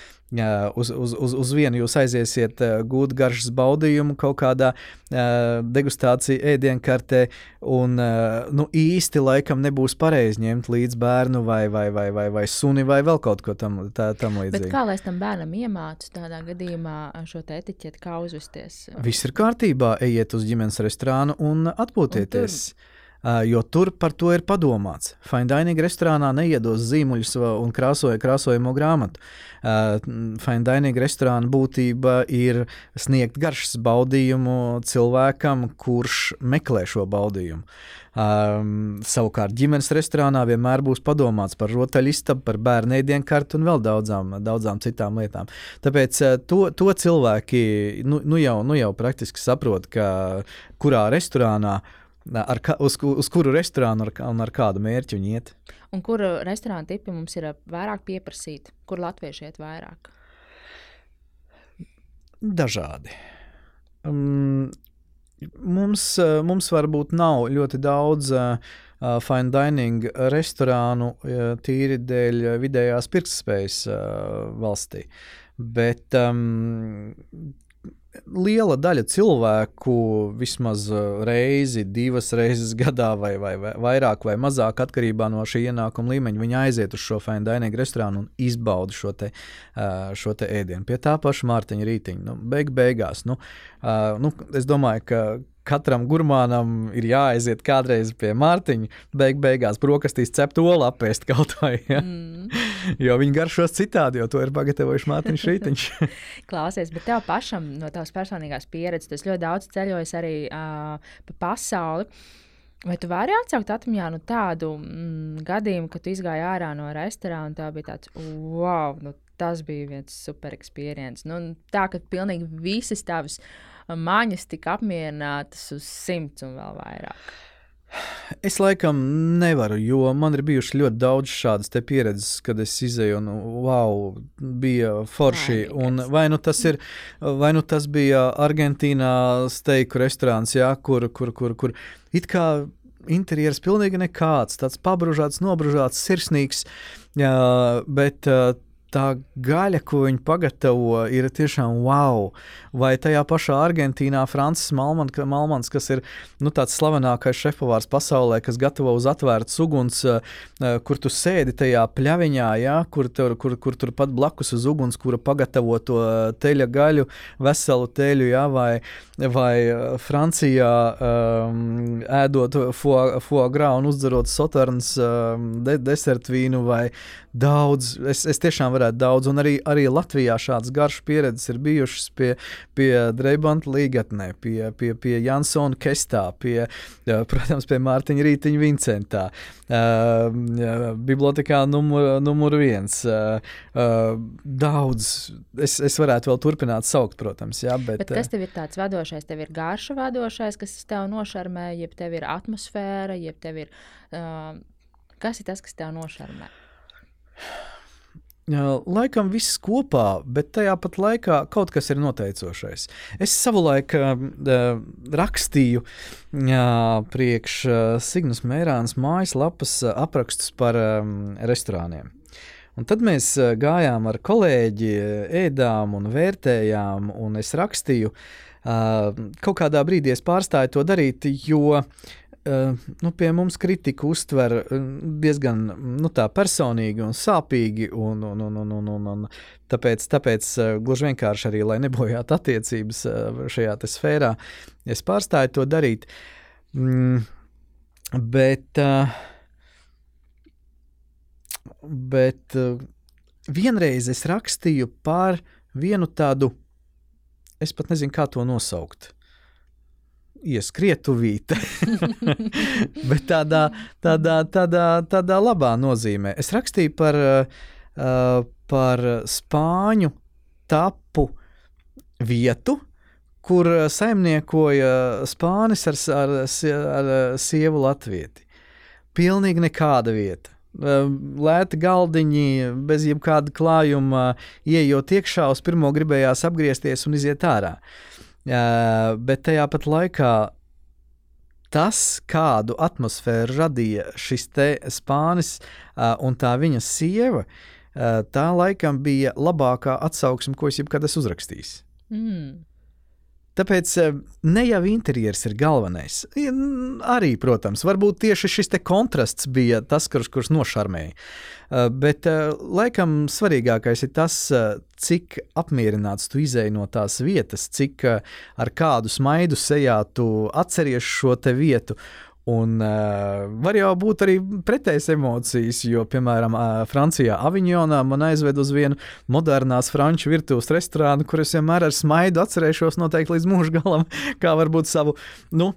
S2: uz, uz, uz, uz vienu jūs aiziesiet, gūt garšas baudījumu kaut kādā degustācija ēdienkartē, un nu, īsti laikam nebūs pareizi ņemt līdzi bērnu vai, vai, vai, vai, vai suni vai vēl kaut ko tam, tā, tam līdzīgu.
S1: Bet kā lai es tam bērnam iemācu tādā gadījumā šo etiķeti, kā uzvesties?
S2: Viss ir kārtībā, ejiet uz ģimenes restorānu un atpūtieties. Un tur jo tur par to ir padomāts. Fine dining restorānā neiedos zīmuļus un krāsoja krāsojamo grāmatu. Fine dining restorāna būtība ir sniegt garšas baudījumu cilvēkam, kurš meklē šo baudījumu. Um, savukārt ģimenes restorānā vienmēr būs padomāts par rotaļistabu, par bērnu ēdienkartu un vēl daudzām, daudzām citām lietām. Tāpēc to, to cilvēki nu, nu, jau, nu jau praktiski saprot, ka kurā restorānā uh, ar ka, uz, uz kuru restorānu ar, un ar kādu mērķu viņi iet.
S1: Un kuru restorānu tipi mums ir vairāk pieprasīti? Kur latvieši iet vairāk?
S2: Dažādi. Um, mums, mums varbūt nav ļoti daudz uh, fine dining restorānu uh, tīri dēļ vidējās pirktspējas uh, valstī. Bet um, liela daļa cilvēku vismaz uh, reizi, divas reizes [laughs] gadā, vai, vai, vai vairāk vai mazāk, atkarībā no šī ienākuma līmeņa, viņi aiziet uz šo fine dining restorānu un izbauda šo, te, uh, šo te ēdienu. Pie tā paša Mārtiņa rītiņa. Nu, beig beigās, nu, uh, nu, es domāju, ka katram gurmānam ir jāaiziet kādreiz pie Mārtiņa, beig beigās brokastīs cept olu apēst kaut vai. Ja? Mm. [laughs] jo viņi garšos citādi, jo to ir pagatavojuši Mārtiņš [laughs] Rītiņš. [laughs]
S1: Klausies, bet tev pašam no tavas personīgās pieredzes, tas ļoti daudz ceļojis arī uh, pa pasauli. Vai tu vari atsaukt atmiņā nu, tādu mm, gadījumu, kad tu izgāji ārā no restorāna un tā bija tāds, wow, nu, tas bija viens super experience. Nu, tā, ka pilnīgi visas tavas maņas tika apmierinātas uz simts un vēl vairāk?
S2: Es laikam nevaru, jo man ir bijuši ļoti daudz šādas pieredzes, kad es izēju un wow, bija forši. Un vai, nu tas ir, vai nu tas bija Argentīnā steiku restorāns, jā, kur, kur, kur, kur it kā interjeras pilnīgi nekāds, tāds pabružāts, nobružāts, sirsnīgs, jā, bet tā gaļa, ko viņi pagatavo, ir tiešām wow. Vai tajā pašā Argentīnā Francis Malmans, Malmans kas ir nu, tāds slavenākais šefpavārs pasaulē, kas gatavo uz atvērtas uguns, eh, eh, kur tu sēdi tajā pļaviņā, ja, kur, tur, kur, kur tur pat blakus uz uguns, kura pagatavo to eh, teļa gaļu, veselu teļu, ja, vai, vai Francijā um, ēdot foie gras un uzdzerot sotarnas um, de, desertvīnu vai daudz. Es, es tiešām varētu daudz, un arī, arī Latvijā šādas garšas pieredzes ir bijušas pie, pie Dreibanta līgatnē, pie, pie, pie Jansona Kestā, pie, protams, pie Mārtiņa Rītiņa Vincentā, uh, bibliotekā numur, numur viens. Uh, uh, daudz, es, es varētu vēl turpināt saukt, protams. Jā, bet,
S1: bet kas tev ir tāds vadošais? Tev ir garša vadošais, kas tev nošarmē, jeb tev ir atmosfēra, jeb tev ir. Uh, kas ir tas, kas tev nošarmē?
S2: Laikam viss kopā, bet tajā pat laikā kaut kas ir noteicošais. Es savulaik uh, rakstīju uh, priekš uh, Signas Mērānas mājaslapas uh, aprakstus par um, restorāniem. Un tad mēs gājām ar kolēģi, ēdām un vērtējām, un es rakstīju. Uh, kaut kādā brīdī es pārstāju to darīt, jo nu, pie mums kritika uztver uh, diezgan nu, personīgi un sāpīgi. Un, un, un, un, un, un, un tāpēc tāpēc uh, gluži vienkārši arī, lai nebojātu attiecības šajā sfērā, es pārstāju to darīt. Mm, bet bet vienreiz es rakstīju par vienu tādu, es pat nezinu, kā to nosaukt ieskrietuvīte, [laughs] bet tādā, tādā, tādā, tādā labā nozīmē. Es rakstīju par, uh, par spāņu tapu vietu, kur saimniekoja spānis ar, ar, ar sievu latvieti. Pilnīgi nekāda vieta. Lēti galdiņi, bez jebkāda klājuma, ieejot iekšā, uz pirmo gribējās apgriezties un iziet ārā. Uh, Uh, bet tajā pat laikā tas, kādu atmosfēru radīja šis spānis uh, un tā viņa sieva, uh, tā laikam bija labākā atsauksme, ko es jebkad esmu uzrakstījis. Mm. Tāpēc ne jau interjers ir galvenais. Arī, protams, varbūt tieši šis kontrasts bija tas, kurš, kurš nošarmēja. Eh, bet eh, laikam svarīgākais ir tas, eh, cik apmierināts tu izēji no tās vietas, cik ar kādu smaidu sejā tu atceries šo vietu. Un uh, var jau būt arī pretējas emocijas, jo, piemēram, uh, Francijā, Aviņonā man aizved uz vienu modernās franču virtuves restorānu, kur es vienmēr ar smaidu atcerēšos noteikti līdz mūža galam, [laughs] kā varbūt savu, nu,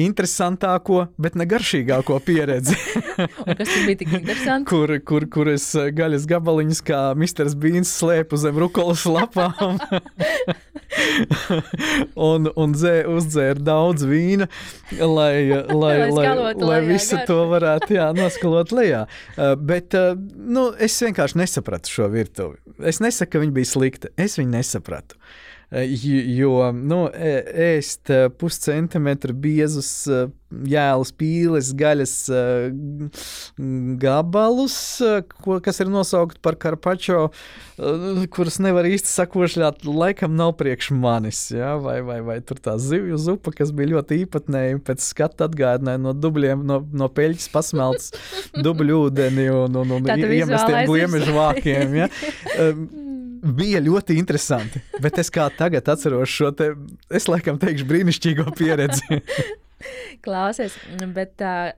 S2: interesantāko, bet ne garšīgāko pieredzi. [laughs]
S1: kas tur bija tik interesanti?
S2: kur, kur, kur es eh, gaļas gabaliņus kā Mr. Beans slēpu zem rukolas lapām. [laughs] un un dzē, uzdzēru daudz vīna, lai, [laughs] lai, lai, lai, lai visu to varētu jā, noskalot lejā. Uh, bet uh, nu, es vienkārši nesapratu šo virtuvi. Es nesaku, ka viņa bija slikta. Es viņu nesapratu. Jo nu, ēst eh, puscentimetru biezus eh, jēlus, pīles, gaļas gabalus, ko, kas ir nosaukti par karpačo, kurus nevar īsti sakošļāt, laikam nav priekš manis. Ja? Vai, vai, vai tur tā zivju zupa, kas bija ļoti īpatnēja, pēc skata atgādināja no dubļiem, no, no peļķes pasmelts [laughs] dubļu ūdeni un, un, un iemestiem gliemežu vākiem. Ja? [laughs] bija ļoti interesanti. Bet es kā tagad atceros šo te, es laikam teikšu, brīnišķīgo pieredzi. [laughs]
S1: Klausies, bet. Uh...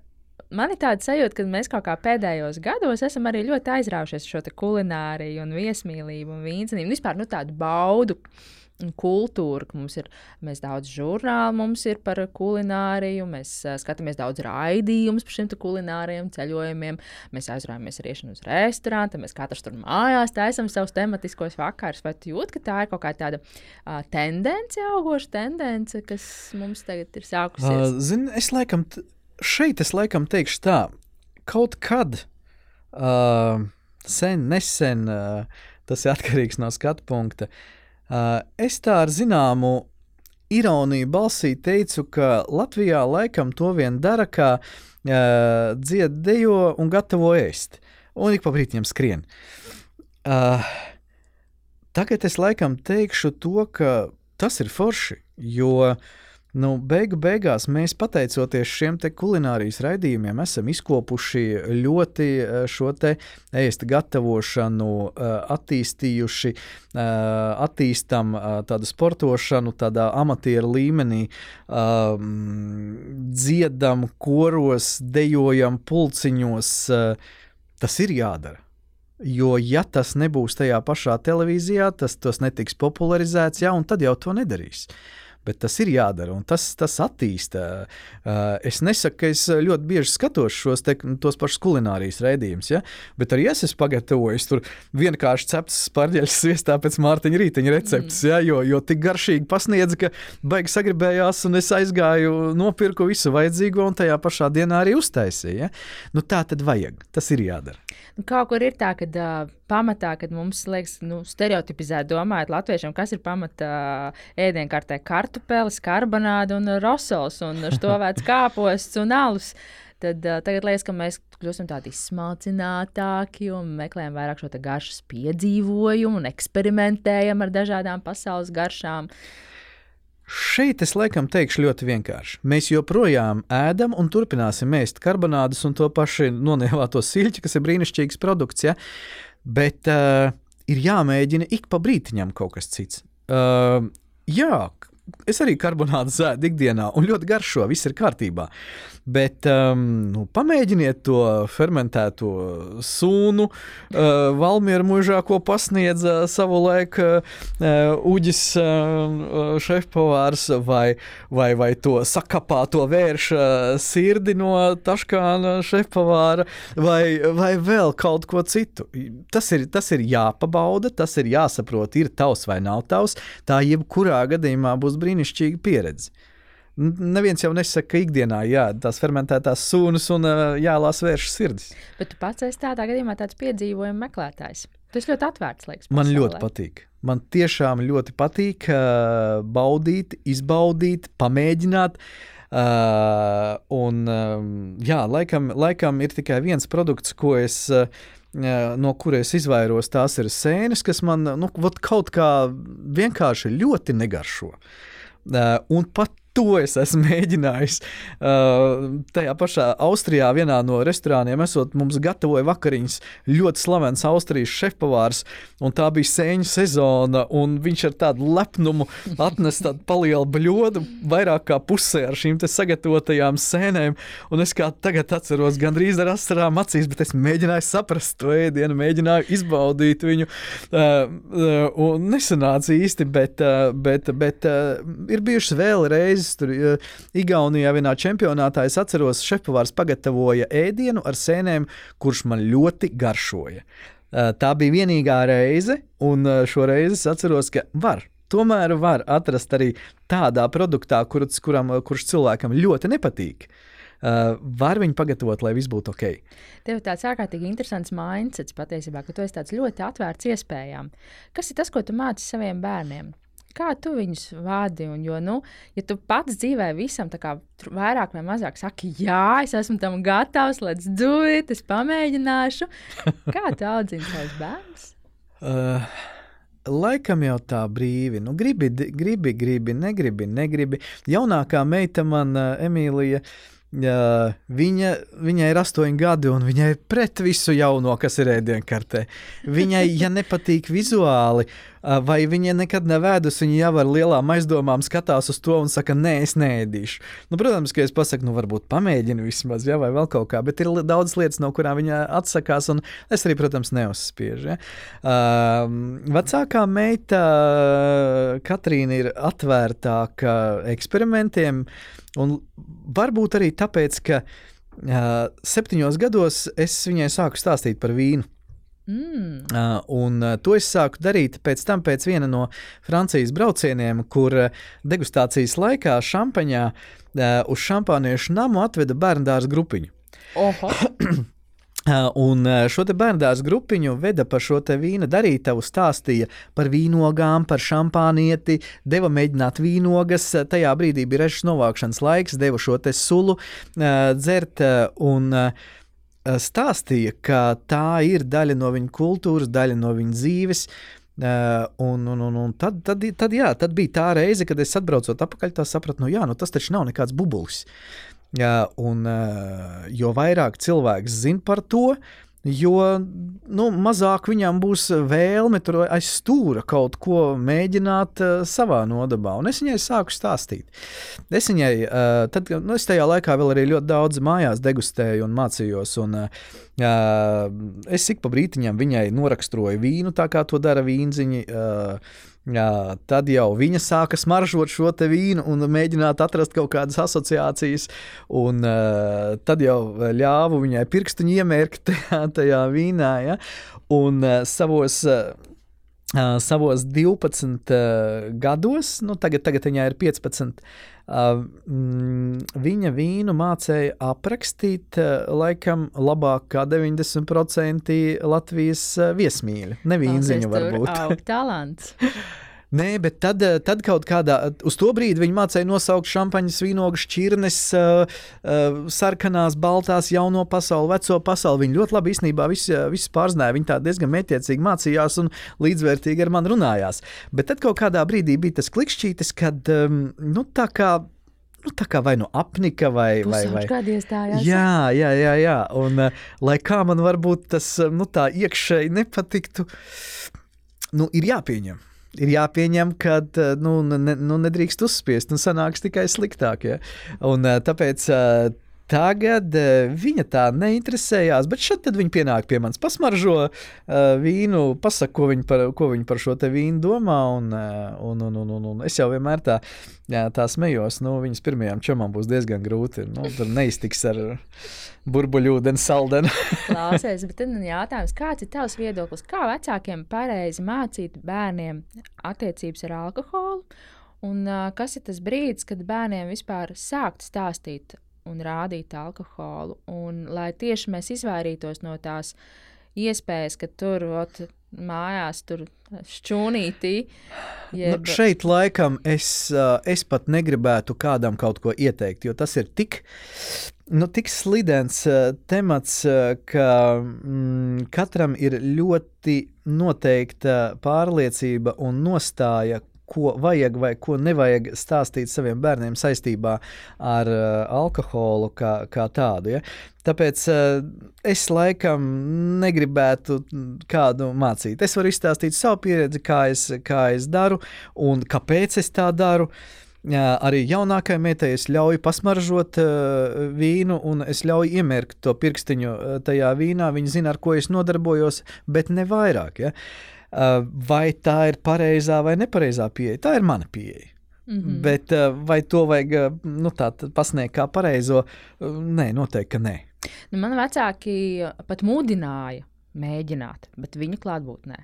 S1: Man ir tāda sajūta, ka mēs kaut kā pēdējos gados esam arī ļoti aizraujušies šo kulināriju, un viesmīlību un vīnzenību. Vispār nu, tādu baudu kultūra, ka mums ir daudz žurnālu, mums ir par kulināriju, mēs skatāmies daudz raidījumus par šiem kulināriem ceļojumiem, mēs aizraujamies ar iešanu uz restorānu, mēs katrs tur mājās taisām savus tematiskos vakarus. Vai tu jūti, ka tā ir kaut kā tāda uh, tendence, augoša tendence, kas mums tagad ir sākusies? Uh,
S2: Zini, es laikam, šeit es laikam teikšu tā, kaut kad uh, sen, nesen, uh, tas ir atkarīgs no skatu punkta. Uh, es tā ar zināmu ironiju balsī teicu, ka Latvijā laikam to vien dara, kā uh, dzied, dejo un gatavo ēst. Un ik pa brīdim skrien. Uh, tagad es laikam teikšu to, ka tas ir forši, jo uh, Nu, beigu beigās mēs, pateicoties šiem kulinārijas raidījumiem, esam izkopuši ļoti eh, šo ēst gatavošanu, eh, attīstījuši, eh, attīstam tādu sportošanu, tādā amatieru līmenī, dziedam koros, dejojam pulciņos. Tas ir jādara. Jo, ja tas nebūs tajā pašā televīzijā, tas netiks popularizēts, jā, un tad jau to nedarīs. Uh, bet tas ir jādara un tas, tas attīsta. Es nesaku, ka es ļoti bieži skatos šos te, pašus kulinārijas raidījumus, ja? bet arī es esmu pagatavojis tur vienkārši ceptas spārģeļas sviestā [laughs] pēc Mārtiņa rīteņa receptes, mm. ja? jo, jo tik garšīgi pasniedz, ka baigi sagribējās un es aizgāju, nopirku visu vajadzīgo un tajā pašā dienā arī uztaisīju. Ja? Nu, tā tad vajag, tas ir jādara.
S1: Nu, kaut kur ir tā, ka uh, pamatā, kad mums liekas, nu, stereotipizēt, domājot latviešiem, kas ir pamatā uh, ēdienkartē - kartupeļs, karbonāde un rosols un [laughs] štovēts kāposts un alus. Tad uh, tagad liekas, ka mēs kļūstam tādi smalcinātāki un meklējam vairāk šo garšas piedzīvojumu un eksperimentējam ar dažādām pasaules garšām. Uh,
S2: Šeit es laikam teikšu ļoti vienkārši. Mēs joprojām ēdam un turpināsim ēst karbonādus un to pašu nonievāto siļķi, kas ir brīnišķīgs produkts. Ja? Bet uh, ir jāmēģina ik pa brītiņam kaut kas cits. Uh, jā, es arī karbonādu zēdu ikdienā, un ļoti garšo, viss ir kārtībā. Bet um, nu, pamēģiniet to fermentēto sūnu. Uh, Valmiera mūžā, ko pasniedza savulaik uh, Uģis uh, šefpavārs, vai, vai, vai to sakapāto vērša sirdi no Taškāna šefpavāra, vai, vai vēl kaut ko citu. Tas ir, tas ir jāpabauda, tas ir jāsaprot, ir tavs vai nav tavs. Tā jebkurā gadījumā būs brīnišķīga pieredze. Neviens jau nesaka, ka ikdienā jā, tās fermentētās sūnas un jālās vēršas sirdis.
S1: Bet tu pats esi tādā gadījumā tāds piedzīvojuma meklētājs. Tas ļoti atvērts, liekas.
S2: Pasaulē. Man ļoti patīk. Man tiešām ļoti patīk uh, baudīt, izbaudīt, pamēģināt. Uh, un, uh, jā, laikam, laikam ir tikai viens produkts, ko es. Uh, no kuriem izvairos, tās ir sēnes, kas man nu, kaut kā vienkārši ļoti negaršo. Un pat to es esmu [laughs] mēģinājis. Uh, tajā pašā Austrijā, vienā no restorāniem, esot mums gatavoja vakariņas. Ļoti slavens Austrijas šefpavārs, un tā bija sēņu sezona, un viņš ar tādu lepnumu atnesa tādu palielu bļodu, vairāk kā pusē ar šīm sagatavotajām sēnēm, un es kā tagad atceros gandrīz ar asarām acīs, bet es mēģināju saprast to ēdienu, mēģināju izbaudīt viņu, uh, uh, un nesanāca īsti, bet, uh, bet, bet uh, ir bijušas vēl reizes, reizes tur uh, Igaunijā vienā čempionātā es atceros, šefpavārs pagatavoja ēdienu ar sēnēm, kurš man ļoti garšoja. Uh, tā bija vienīgā reize, un uh, šo reizi es atceros, ka var. Tomēr var atrast arī tādā produktā, kur, kuram, kurš cilvēkam ļoti nepatīk. Uh, var viņu pagatavot, lai viss būtu ok.
S1: Tev tāds ārkārtīgi interesants mindsets patiesībā, ka tu esi ļoti atvērts iespējām. Kas ir tas, ko tu māci saviem bērniem? Kā tu viņus vadi? Un, jo, nu, ja tu pats dzīvē visam kā, vairāk vai mazāk saki, jā, es esmu tam gatavs, let's do it, es pamēģināšu. [laughs] Kā tu audzini savus bērnus?
S2: Uh. Laikam jau tā brīvi. Nu, gribi, gribi, gribi, negribi, negribi. Jaunākā meita man, uh, Emīlija, Uh, viņa, viņai ir astoņi gadi, un viņai ir pret visu jauno, kas ir ēdienkartē. Viņai, ja nepatīk vizuāli, uh, vai viņa nekad nevēdus, viņa jau ar lielām aizdomām skatās uz to un saka, nē, es neēdīšu. Nu, protams, ka es pasaku, nu, varbūt pamēģini vismaz, ja, vai vēl kaut kā, bet ir daudz lietas, no kurām viņa atsakās, un es arī, protams, neuzspiežu. Ja. Uh, vecākā meita Katrīna ir atvērtāka eksperimentiem. Un varbūt arī tāpēc, ka uh, septiņos gados es viņai sāku stāstīt par vīnu. Mm. Uh, un uh, to es sāku darīt pēc tam, pēc viena no Francijas braucieniem, kur uh, degustācijas laikā šampaņā uh, uz šampāniešu namu atveda bērnu dārza grupiņu. [coughs] Un šo bērnu grupiņu veda par šo vīna darītavu, stāstīja par vīnogām, par šampānieti, deva mēģināt vīnogas. Tajā brīdī bija režas novākšanas laiks, deva šo sulu dzert un stāstīja, ka tā ir daļa no viņa kultūras, daļa no viņa dzīves. Uh, un, un, un, un tad, tad, tad, jā, tad bija tā reize, kad es atbraucot atpakaļ, tā sapratu, nu, jā, nu, tas taču nav nekāds bubulis. Jā, un, jo vairāk cilvēks zina par to, jo nu, mazāk viņam būs vēlme tur aiz stūra kaut ko mēģināt uh, savā nodabā. Un es viņai sāku stāstīt. Es viņai, uh, tad, nu, es tajā laikā vēl arī ļoti daudz mājās degustēju un mācījos. Un, uh, es ik pa brītiņam viņai noraksturoju vīnu, tā kā to dara vīnziņi. Uh, Jā, tad jau viņa sāka smaržot šo vīnu un mēģināt atrast kaut kādas asociācijas. Un, uh, tad jau ļāvu viņai pirkstu iemērkt [laughs] tajā, tajā vīnā. Ja? Un uh, savos. Uh, Uh, savos 12 uh, gados, nu, tagad, tagad viņai ir 15, uh, mm, viņa vīnu mācīja aprakstīt, uh, laikam, labāk kā 90% Latvijas uh, viesmīļu. Nevīnziņu varbūt.
S1: Talants. [laughs]
S2: Nē, bet tad, eh, tad kaut kādā, uz to brīdi viņi mācīja nosaukt šampaņas, vīnogas, šķirnes, uh, uh, sarkanās, baltās, jauno pasauli, veco pasauli. Viņi ļoti labi īstenībā visu, visu pārzināja. Viņi tā diezgan mētiecīgi mācījās un līdzvērtīgi ar mani runājās. Bet tad kaut kādā brīdī bija tas klikšķītis, kad um, nu, tā kā nu, tā kā vai nu apnika, vai vai vai
S1: iestājās.
S2: Jā, jā, jā. jā. Un, uh, lai kā man varbūt tas nu, tā iekšēji nepatiktu, nu, ir jāpieņem ir jāpieņem, ka eh, nu, ne, nu, nedrīkst uzspiest, un sanāks tikai sliktāk. Ja? Un, eh, tāpēc eh, Tagad uh, viņa tā neinteresējās, bet šeit viņa pienāk pie manis, pasmaržo uh, vīnu, pasakā, ko viņa par, ko viņa par šo vīnu domā. Un, uh, un, un, un, un, un es jau vienmēr tā, jā, tā smējos, nu, viņas pirmajām čomām būs diezgan grūti. Nu, tur neiztiks ar burbuļu ūdeni, saldeni. [laughs]
S1: Klausies, bet tad jautājums, kāds ir tavs viedoklis? Kā vecākiem pareizi mācīt bērniem attiecības ar alkoholu? Un uh, kas ir tas brīdis, kad bērniem vispār sākt stāstīt un rādīt alkoholu. Un, lai tieši mēs izvairītos no tās iespējas, ka tur ot, mājās tur šķūnītī.
S2: Nu, jeb... Nu, šeit laikam es, es pat negribētu kādam kaut ko ieteikt, jo tas ir tik. Nu, tik slidens uh, temats, uh, ka mm, katram ir ļoti noteikta pārliecība un nostāja, ko vajag vai ko nevajag stāstīt saviem bērniem saistībā ar uh, alkoholu kā, kā tādu. Ja? Tāpēc uh, es laikam negribētu kādu mācīt. Es varu izstāstīt savu pieredzi, kā es, kā es daru un kāpēc es tā daru. Jā, arī jaunākajai meitai es ļauju pasmaržot uh, vīnu, un es ļauju iemērkt to pirkstiņu tajā vīnā. Viņa zina, ar ko es nodarbojos, bet ne vairāk. Ja? Uh, vai tā ir pareizā vai nepareizā pieeja. Tā ir mana pieeja. Mm -hmm. Bet eh, vai to vajag eh, nu, pasniegt kā pareizo? Nē, noteikti, ka nē.
S1: Nu, man vecāki pat mudināja mēģināt, bet viņa klātbūtnē.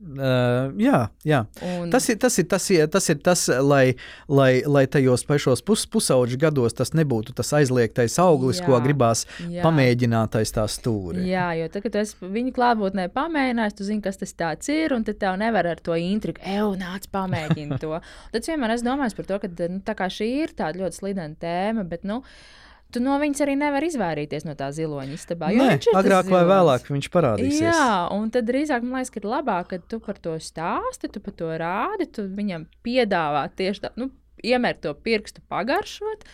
S2: Uh, jā, jā. Un... Tas, ir, tas, ir, tas, ir, tas ir tas, lai, lai, lai tajos pašos pus, pusauģu gados tas nebūtu tas aizliegtais auglis, jā, ko gribās jā. pamēģināt aiz tā stūra.
S1: Jā, jo tagad, kad es viņu klātbūtnē pamēģināju, tu zini, kas tas ir, un tad tev nevar ar to intrigu, ej, nāc, pamēģini to. [laughs] tad vienmēr es domāju par to, ka nu, šī ir tāda ļoti slidena tēma, bet, nu, uh, Tu no viņas arī nevari izvairīties no tā ziloņa istabā.
S2: Nē, agrāk vai vēlāk viņš parādīsies.
S1: Jā, un tad drīzāk man liekas, ka ir labāk, ka tu par to stāsti, tu par to rādi, tu viņam piedāvā tieši tā, nu, iemērt to pirkstu pagaršot,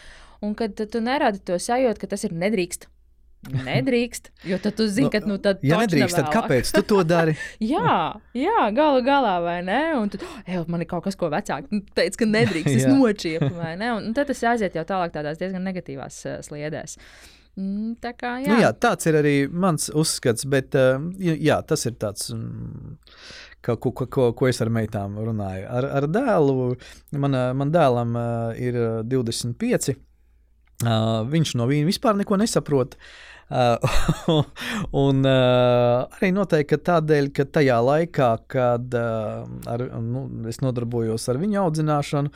S1: un kad tu nerādi to sajūtu, ka tas ir nedrīkst. Nedrīkst, jo tad tu zini, nu, ka nu, tad
S2: ja nedrīkst, tad kāpēc tu to dari? [laughs]
S1: jā, jā, galu galā, vai ne? Un tad, ej, man ir kaut kas, ko vecāki teica, ka nedrīkst, es [laughs] nočiepu, vai ne? Un, un tad tas aiziet jau tālāk tādās diezgan negatīvās uh, sliedēs. Mm, tā kā, jā.
S2: Nu, jā, tāds ir arī mans uzskats, bet uh, jā, tas ir tāds. Mm, Ko, ko, ko, ko es ar meitām runāju. Ar, ar dēlu, man, man dēlam uh, ir 25. Uh, viņš no viņa vispār neko nesaprot. Uh, [laughs] un uh, arī noteikti tādēļ, ka tajā laikā, kad uh, ar, nu, es nodarbojos ar viņu audzināšanu,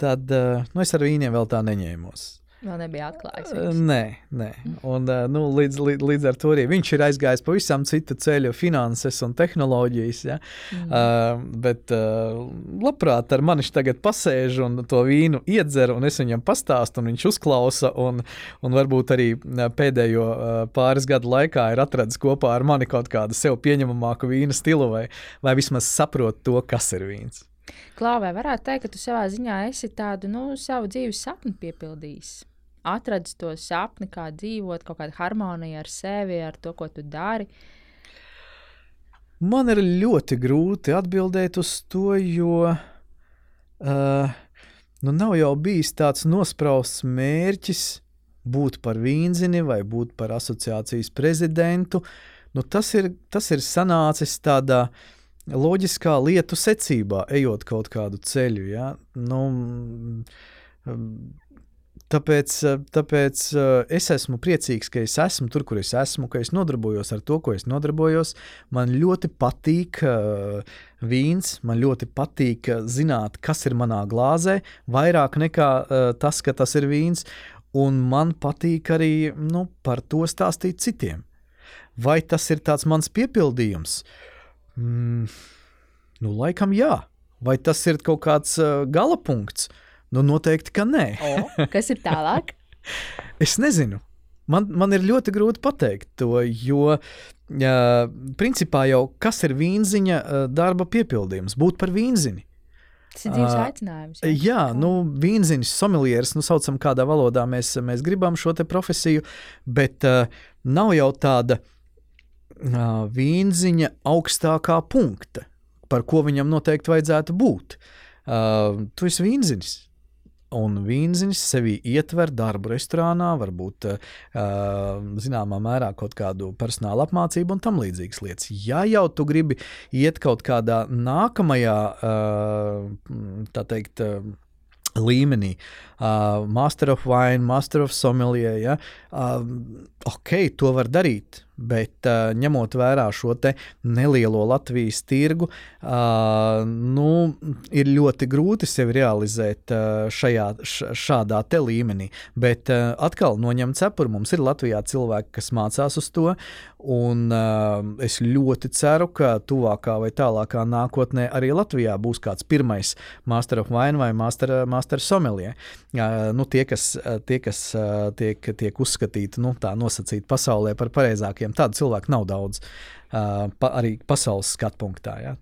S2: tad uh, nu, es ar vīniem vēl tā neņēmos.
S1: Vēl nebija atklājis.
S2: Viņš. Nē, nē. Un, nu, līdz, līdz, līdz ar to arī viņš ir aizgājis pavisam citu ceļu, finanses un tehnoloģijas. Ja? Mm. Uh, bet uh, labprāt ar mani tagad pasēž un to vīnu iedzer, un es viņam pastāstu, un viņš uzklausa. Un, un varbūt arī pēdējo uh, pāris gadu laikā ir atradzis kopā ar mani kaut kādu sev pieņemamāku vīna stilu, vai, vai vismaz saprot to, kas ir vīns.
S1: Klāvē, varētu teikt, ka tu savā ziņā esi tādu nu, savu dzīves sapni piepildījis atradis to sapni, kā dzīvot, kaut kāda harmonija ar sevi, ar to, ko tu dari?
S2: Man ir ļoti grūti atbildēt uz to, jo uh, nu nav jau bijis tāds nosprausts mērķis būt par vīnzini vai būt par asociācijas prezidentu. Nu, tas, ir, tas ir sanācis tādā loģiskā lietu secībā, ejot kaut kādu ceļu. Ja? Nu, Tāpēc, tāpēc es esmu priecīgs, ka es esmu tur, kur es esmu, ka es nodarbojos ar to, ko es nodarbojos. Man ļoti patīk uh, vīns, man ļoti patīk zināt, kas ir manā glāzē, vairāk nekā tas, ka tas ir vīns. Un man patīk arī nu, par to stāstīt citiem. Vai tas ir mans piepildījums? Mm, nu, laikam jā. Vai tas ir kaut kāds gala punkts? Uh, Nu, noteikti, ka nē.
S1: o, kas ir tālāk? [laughs]
S2: es nezinu. Man, man ir ļoti grūti pateikt to, jo uh, principā jau kas ir vīnziņa uh, darba piepildījums? Būt par vīnziņu.
S1: Tas ir dzīves aicinājums.
S2: Jā, jā nu, vīnziņas, somelieris, nu, saucam, kādā valodā mēs, mēs gribam šo profesiju, bet uh, nav jau tāda uh, vīnziņa augstākā punkta, par ko viņam noteikti vajadzētu būt. Uh, tu esi vīnziņš Un vīnziņš sevi ietver darbu restorānā, varbūt uh, zināmā mērā kaut kādu personāla apmācību un tam līdzīgas lietas. Ja jau tu gribi iet kaut kādā nākamajā, uh, tā teikt, uh, līmenī, uh, Master of Wine, Master of Sommelier, ja, uh, ok, to var darīt bet uh, ņemot vērā šo nelielo Latvijas tirgu, uh, nu, ir ļoti grūti sevi realizēt uh, šajā, š, šādā līmenī. Bet uh, atkal noņemt cepuri. Mums ir Latvijā cilvēki, kas mācās uz to, un uh, es ļoti ceru, ka tuvākā vai tālākā nākotnē arī Latvijā būs kāds pirmais Master of Wine vai Master, master Sommelier. Uh, nu, tie, kas, tie, kas uh, tiek, tiek uzskatīti, nu, tā nosacīti pasaulē par pareizākiem. Tādu cilvēku nav daudz. Uh, pa, arī pasaules skatu punktā. Ja.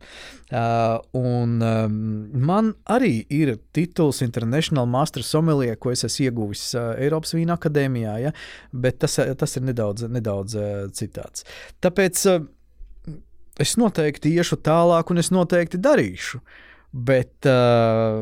S2: Uh, un um, man arī ir tituls International Master Sommelier, ko es esmu ieguvis uh, Eiropas Vīna akadēmijā, ja, bet tas, tas ir nedaudz, nedaudz uh, citāds. Tāpēc uh, es noteikti iešu tālāk, un es noteikti darīšu. Bet uh,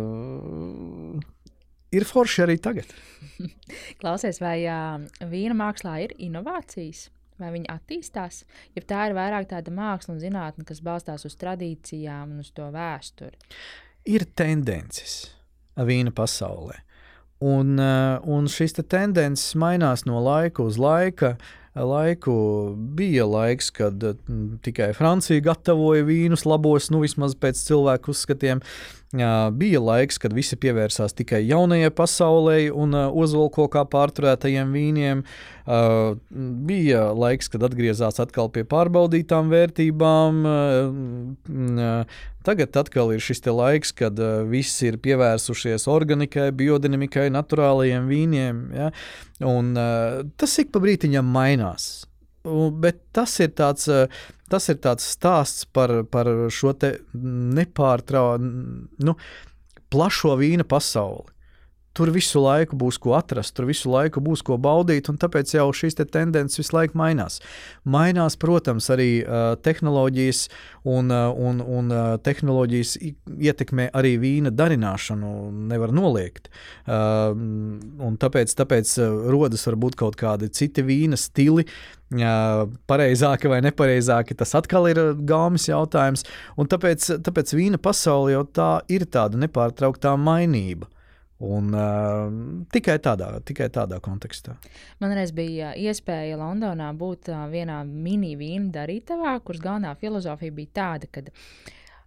S2: ir forši arī tagad. [laughs]
S1: Klausies, vai uh, vīna mākslā ir inovācijas? Vai viņi attīstās, ja tā ir vairāk tāda māksla un zinātne, kas balstās uz tradīcijām un uz to vēsturi.
S2: Ir tendences vīna pasaulē. Un, eh, un šīs te tendences mainās no laika uz laika. Laiku bija laiks, kad tikai Francija gatavoja vīnus labos, nu vismaz pēc cilvēku uzskatiem. Bija laiks, kad visi pievērsās tikai jaunajai pasaulē un ozolu kā pārturētajiem vīniem. Bija laiks, kad atgriezās atkal pie pārbaudītām vērtībām. Tagad atkal ir šis laiks, kad visi ir pievērsušies organikai, biodinamikai, naturālajiem vīniem. Ja? Un, tas ik pa brītiņam mainās. Bet tas ir tāds, tas ir tāds stāsts par, par šo nepārtraukumu, nu, plašo vīna pasauli. Tur visu laiku būs ko atrast, tur visu laiku būs ko baudīt, un tāpēc jau šīs te tendences visu laiku mainās. Mainās, protams, arī uh, tehnoloģijas, un, uh, un, un uh, tehnoloģijas ietekmē arī vīna darināšanu, nevar noliegt. Uh, tāpēc, tāpēc rodas varbūt kaut kādi citi vīna stili, pareizāki vai nepareizāki. Tas atkal ir gaumas jautājums, un tāpēc, tāpēc vīna pasaule jau tā ir tāda nepārtrauktā mainība. Un, uh, tikai, tādā, tikai tādā kontekstā.
S1: Man reiz bija iespēja Londonā būt uh, vienā mini-vīnu darītavā, kuras galvenā filozofija bija tāda, ka uh,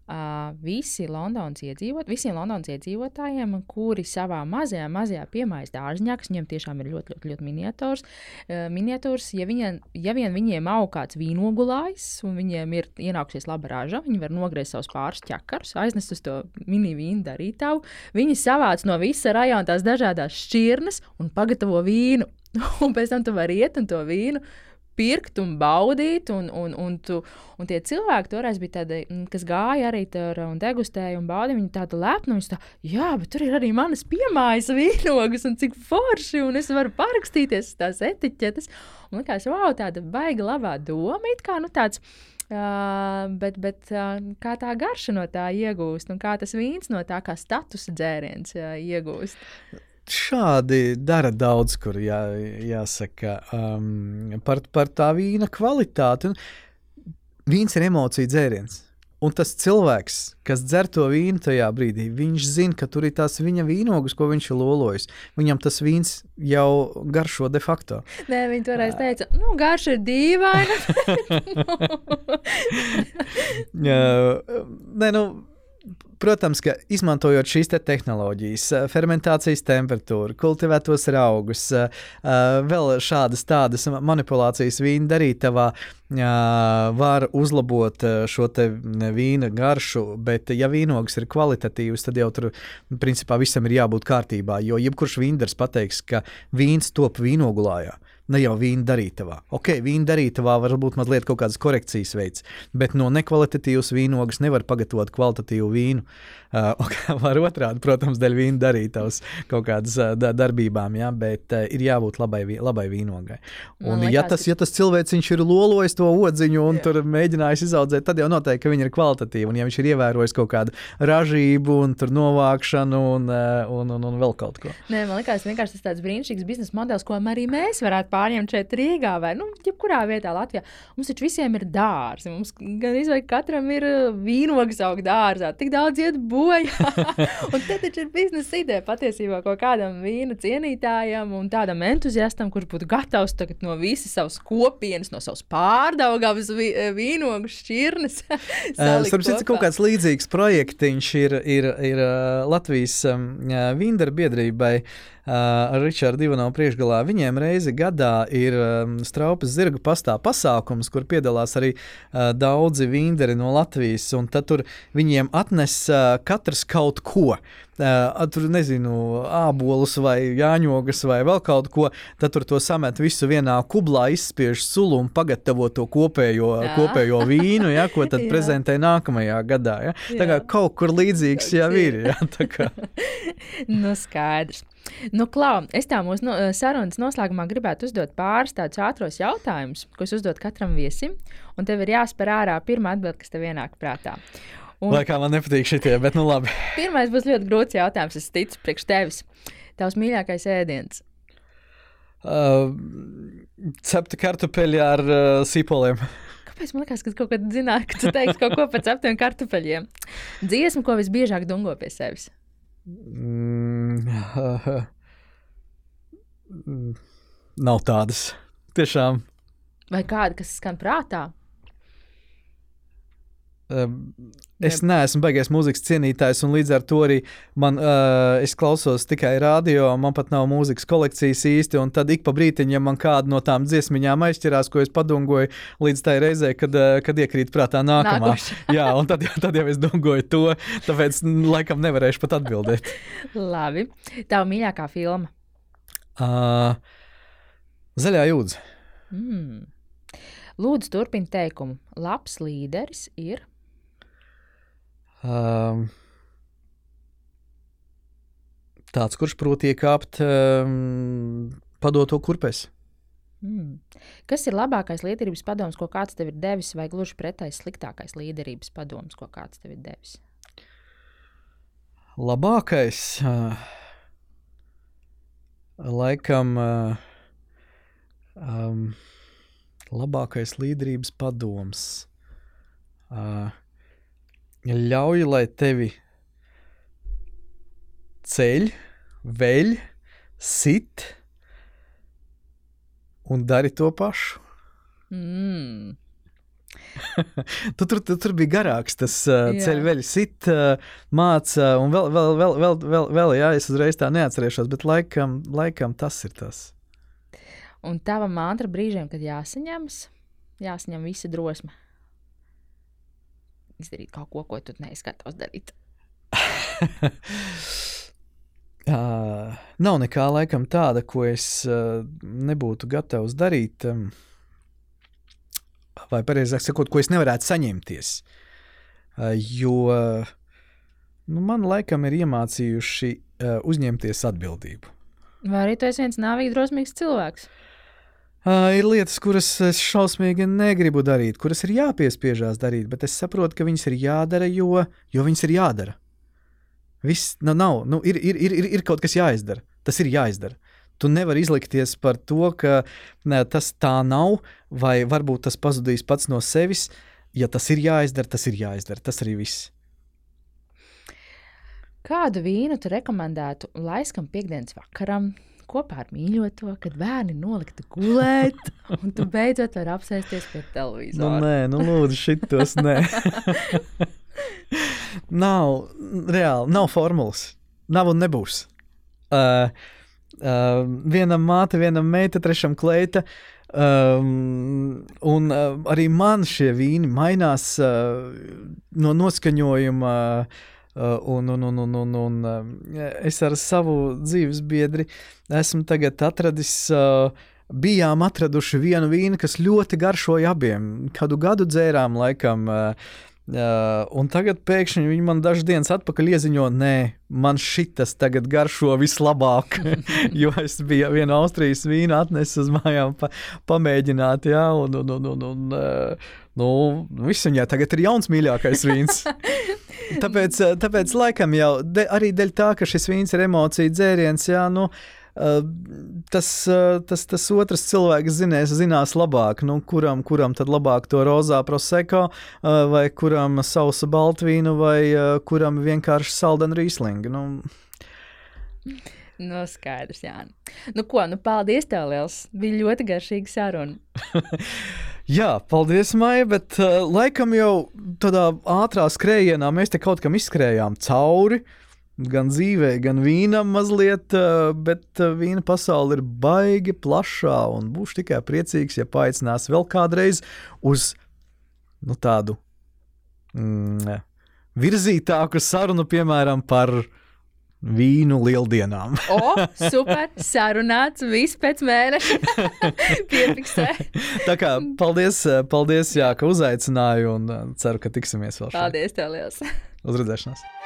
S1: Uh, visi Londonas iedzīvot, visiem Londonas iedzīvotājiem, kuri savā mazajā, mazajā piemājas dārziņā, kas viņiem tiešām ir ļoti, ļoti, ļoti miniatūrs, uh, miniatūrs ja, viņiem, ja vien viņiem aug kāds vīnogulājs un viņiem ir ienākusies laba raža, viņi var nogriezt savus pāris ķekarus, aiznest uz to mini vīnu darītavu, viņi savāc no visa rajona tās dažādas šķirnes un pagatavo vīnu. [laughs] un pēc tam tu vari iet un to vīnu pirkt un baudīt. Un, un, un, tu, un tie cilvēki toreiz bija tādi, mm, kas gāja arī tur un degustēja un baudīja. Viņi tādu lepnu, viņi tā, jā, bet tur ir arī manas piemājas vīnogas un cik forši, un es varu parakstīties uz tās etiķetes. Un likās, wow, tāda baiga labā doma, it kā nu tāds. Uh, bet bet uh, kā tā garša no tā iegūst, un kā tas vīns no tā kā statusa dzēriens uh, iegūst?
S2: Šādi dara daudz, kur jā, jāsaka um, par, par tā vīna kvalitāti. Un vīns ir emociju dzēriens. Un tas cilvēks, kas dzer to vīnu tajā brīdī, viņš zina, ka tur ir tās viņa vīnogas, ko viņš ir lolojis. Viņam tas vīns jau garšo de facto.
S1: Nē, viņi toreiz teica, nu, garš ir dīvaina. [laughs]
S2: Nē, nu, Protams, ka izmantojot šīs te tehnoloģijas, eh, fermentācijas temperatūru, kultivētos augus, eh, eh, vēl šādas tādas manipulācijas vīna darītavā var uzlabot šo vīna garšu, bet, ja vīnogas ir kvalitatīvas, tad jau tur principā visam ir jābūt kārtībā. Jo jebkurš vīndars pateiks, ka vīns top vīnogulājā ne jau vīna darītavā. Ok, vīna darītavā varbūt mazliet kaut kādas korekcijas veids, bet no nekvalitatīvas vīnogas nevar pagatavot kvalitatīvu vīnu. Uh, [laughs] var otrādi, protams, dēļ vīna darītavas kaut kādas uh, darbībām, ja, bet uh, ir jābūt labai, labai vīnogai. Un, liekas, ja, tas, ja tas cilvēks ir lolojis to odziņu un jā. tur mēģinājis izaudzēt, tad jau noteikti, ka viņi ir kvalitatīvi. Un, ja viņš ir ievērojis kaut kādu ražību un novākšanu un, uh, un, un, un vēl kaut ko.
S1: Nē, man liekas, vienkārši tas tāds brīnišķīgs biznesa modelis, ko arī mēs varētu pārņemt šeit Rīgā vai nu, jebkurā vietā Latvijā. Mums taču visiem ir dārzi. Mums gan izvēlēt, katram ir vīnogas auga dārzā. Tik daudz iet būvēt bojā. [laughs] un te taču ir biznesa ideja patiesībā kaut kādam vīna cienītājam un tādam entuziastam, kurš būtu gatavs no visas savas kopienas, no savas pārdaugavas vīnogu šķirnes. [laughs]
S2: Starp citu, kaut kāds līdzīgs projektiņš ir, ir, ir Latvijas um, vīndara biedrībai. Ar Richardu Ivanovu priekšgalā. Viņiem reizi gadā ir straupas zirgu pastā pasākums, kur piedalās arī uh, daudzi vīnderi no Latvijas, un tad tur viņiem atnes uh, katrs kaut ko. Tur nezinu, ābolus vai jāņogas vai vēl kaut ko, tad tur to samet visu vienā kublā, izspiež sulu un pagatavo to kopējo, Jā. kopējo vīnu, ja, ko tad [laughs] prezentē nākamajā gadā. Ja. Tā kā kaut kur līdzīgs jau ir. Ja, [laughs]
S1: nu, skaidrs. Nu, Klau, es tā mūsu no, sarunas noslēgumā gribētu uzdot pāris tādus ātros jautājumus, ko es uzdodu katram viesim, un tev ir jāspēr ārā pirmā atbilde, kas tev ienāk prātā.
S2: Un... Lai kā man nepatīk šitie, bet nu labi. [laughs]
S1: Pirmais būs ļoti grūts jautājums, es ticu, priekš tevis. Tavs mīļākais ēdiens?
S2: Uh, cepta kartupeļi ar uh, sīpoliem. [laughs]
S1: Kāpēc man liekas, ka kaut kad zināju, ka tu teiksi kaut ko par ceptiem kartupeļiem? Dziesmu, ko visbiežāk dungo pie sevis?
S2: Mm, [laughs] nav tādas. Tiešām.
S1: Vai kāda, kas skan prātā?
S2: Uh, es neesmu baigais mūzikas cienītājs, un līdz ar to arī man, uh, es klausos tikai radio, man pat nav mūzikas kolekcijas īsti. Tad ik pa brītiņam, ja man kāda no tām dziesmiņām aizķerās, ko es padungoju līdz tai reizē, kad, uh, kad iekrīt prātā nākamā. [laughs] Jā, un tad, tad jau es dungoju to, tāpēc laikam nevarēšu pat atbildēt. [laughs]
S1: Labi. Tā mīļākā filma?
S2: Uh, Zaļā jūdzi.
S1: Mm. Lūdzu, turpiniet teikumu. Labs līderis ir. Um,
S2: tāds, kurš prot iekāpt um, padoto kurpes.
S1: Mm. Kas ir labākais līderības padoms, ko kāds tev ir devis, vai gluži pretējs sliktākais līderības padoms, ko kāds tev ir devis?
S2: Labākais, uh, laikam, uh, um, labākais līderības padoms. Uh, ļauj, lai tevi ceļ, veļ, sit un dari to pašu.
S1: Mm. [laughs]
S2: tu, tur, tu, tur bija garāks tas uh, ceļš, vēl sit, uh, māca, un vēl, vēl, vēl, vēl, vēl, vēl, jā, es uzreiz tā neatcerēšos, bet laikam, laikam tas ir tas.
S1: Un tava mantra brīžiem, kad jāsaņemas, jāsaņem visa drosme izdarīt kaut ko, ko tu gatavs darīt?
S2: uh, [laughs] nav nekā laikam tāda, ko es uh, nebūtu gatavs darīt, um, vai precīzāk sakot, ko es nevarētu saņemties. Uh, jo uh, nu, man laikam ir iemācījuši uh, uzņemties atbildību.
S1: Vai arī tu esi viens nāvīgi drosmīgs cilvēks?
S2: Uh, ir lietas, kuras es šausmīgi negribu darīt, kuras ir jāpiespiežās darīt, bet es saprotu, ka viņas ir jādara, jo, jo viņas ir jādara. Viss nu, nav, nu, ir, ir, ir, ir kaut kas jāizdara. Tas ir jāizdara. Tu nevari izlikties par to, ka ne, tas tā nav, vai varbūt tas pazudīs pats no sevis. ja tas ir jāizdara, tas ir jāizdara. Tas arī viss.
S1: Kādu vīnu tu rekomendētu laiskam piekdienas vakaram? Kopā ar mīļoto, kad bērni noliktu gulēt, [laughs] un tu beidzot vari apsēsties pie
S2: Nu,
S1: televizora.
S2: nē, nu, lūdzu, šitos nē. [laughs] nav, reāli, nav formulas. Nav un nebūs. Uh, uh, vienam māte, vienam meita, trešam kleita. Um, un uh, arī man šie vīni mainās uh, no noskaņojuma. Uh, un, un, un, un, un, un uh, es ar savu dzīves biedri esmu tagad atradis, uh, bijām atraduši vienu vīnu, kas ļoti garšoja abiem. Kādu gadu dzērām, laikam. Uh, Uh, un tagad pēkšņi viņi man dažas dienas atpakaļ ieziņo, nē, man šitas tagad garšo vislabāk. [laughs] jo es biju vienu Austrijas vīnu atnesis uz mājām, pa, pamēģināt, jā, un, un, un, un, un uh, nu, viss viņai tagad ir jauns mīļākais vīns. [laughs] tāpēc, uh, tāpēc, laikam, jau de, arī dēļ tā, ka šis vīns ir emociju dzēriens, jā, nu. Uh, tas, uh, tas, tas otrs cilvēks zinās, zinās labāk, nu, kuram, kuram tad labāk to rozā proseko, vai kuram sausa baltvīnu, vai kuram vienkārši saldena rīslinga. Nu,
S1: Nu, skaidrs, jā. Nu, ko, nu, paldies tev, Liels. Bija ļoti garšīga saruna. [laughs]
S2: Jā, paldies, Maija, bet uh, laikam jau tādā ātrā skrējienā mēs te kaut kam izskrējām cauri. Gan dzīvē, gan vīnam mazliet, uh, bet uh, vīna pasaule ir baigi plašā būšu tikai priecīgs, ja paaicinās vēl kādreiz uz nu, tādu mm, virzītāku sarunu, piemēram, par vīnu lieldienām.
S1: O, super, sarunāts, viss pēc mēneša. [laughs] Piefiksē.
S2: Tā kā paldies, paldies jā, ka uzaicināju un uh, ceru, ka tiksimies vēl šeit.
S1: Paldies tev, Liels.
S2: Uz redzēšanos!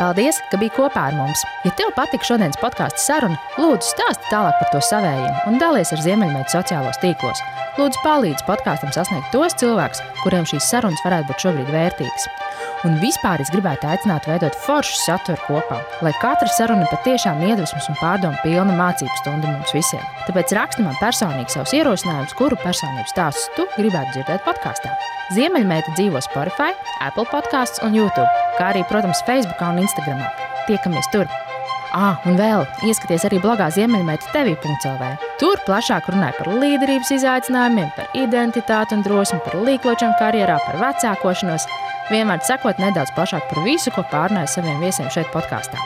S1: Paldies, ka biji kopā ar mums. Ja tev patika šodienas podkāstu saruna, lūdzu stāsti tālāk par to savējiem un dalies ar Ziemeļmeitu sociālos tīklos. Lūdzu, palīdzi podkāstam sasniegt tos cilvēkus, kuriem šīs sarunas varētu būt šobrīd vērtīgas. Un vispār es gribētu aicināt veidot foršu saturu kopā, lai katra saruna patiešām iedvesmas un pārdomu pilna mācību stunda mums visiem. Tāpēc raksti man personīgi savus ierosinājumus, kuru personību stāstus tu gribētu dzirdēt podkāstā. Ziemeļmeita dzīvo Spotify, Apple podkāstos un YouTube, kā arī, protams, Facebook un Instagram. Tiekamies tur! Ah, un vēl ieskaties arī blogā Ziemeļmeita TV.CLV. Tur plašāk runāja par līderības izaicinājumiem, par identitāti un drosmi, par līkločiem karjerā, par vecākošanos. Vienmēr sakot nedaudz plašāk par visu, ko pārnāju saviem viesiem šeit podkāstā.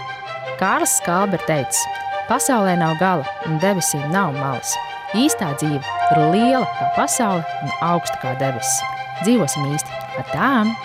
S1: Kārlis Skalbe ir teicis, pasaulē nav gala un debesīm nav malas. Īstā dzīve ir liela kā pasaule un augsta kā debesis. Dzīvosim īsti ar tām!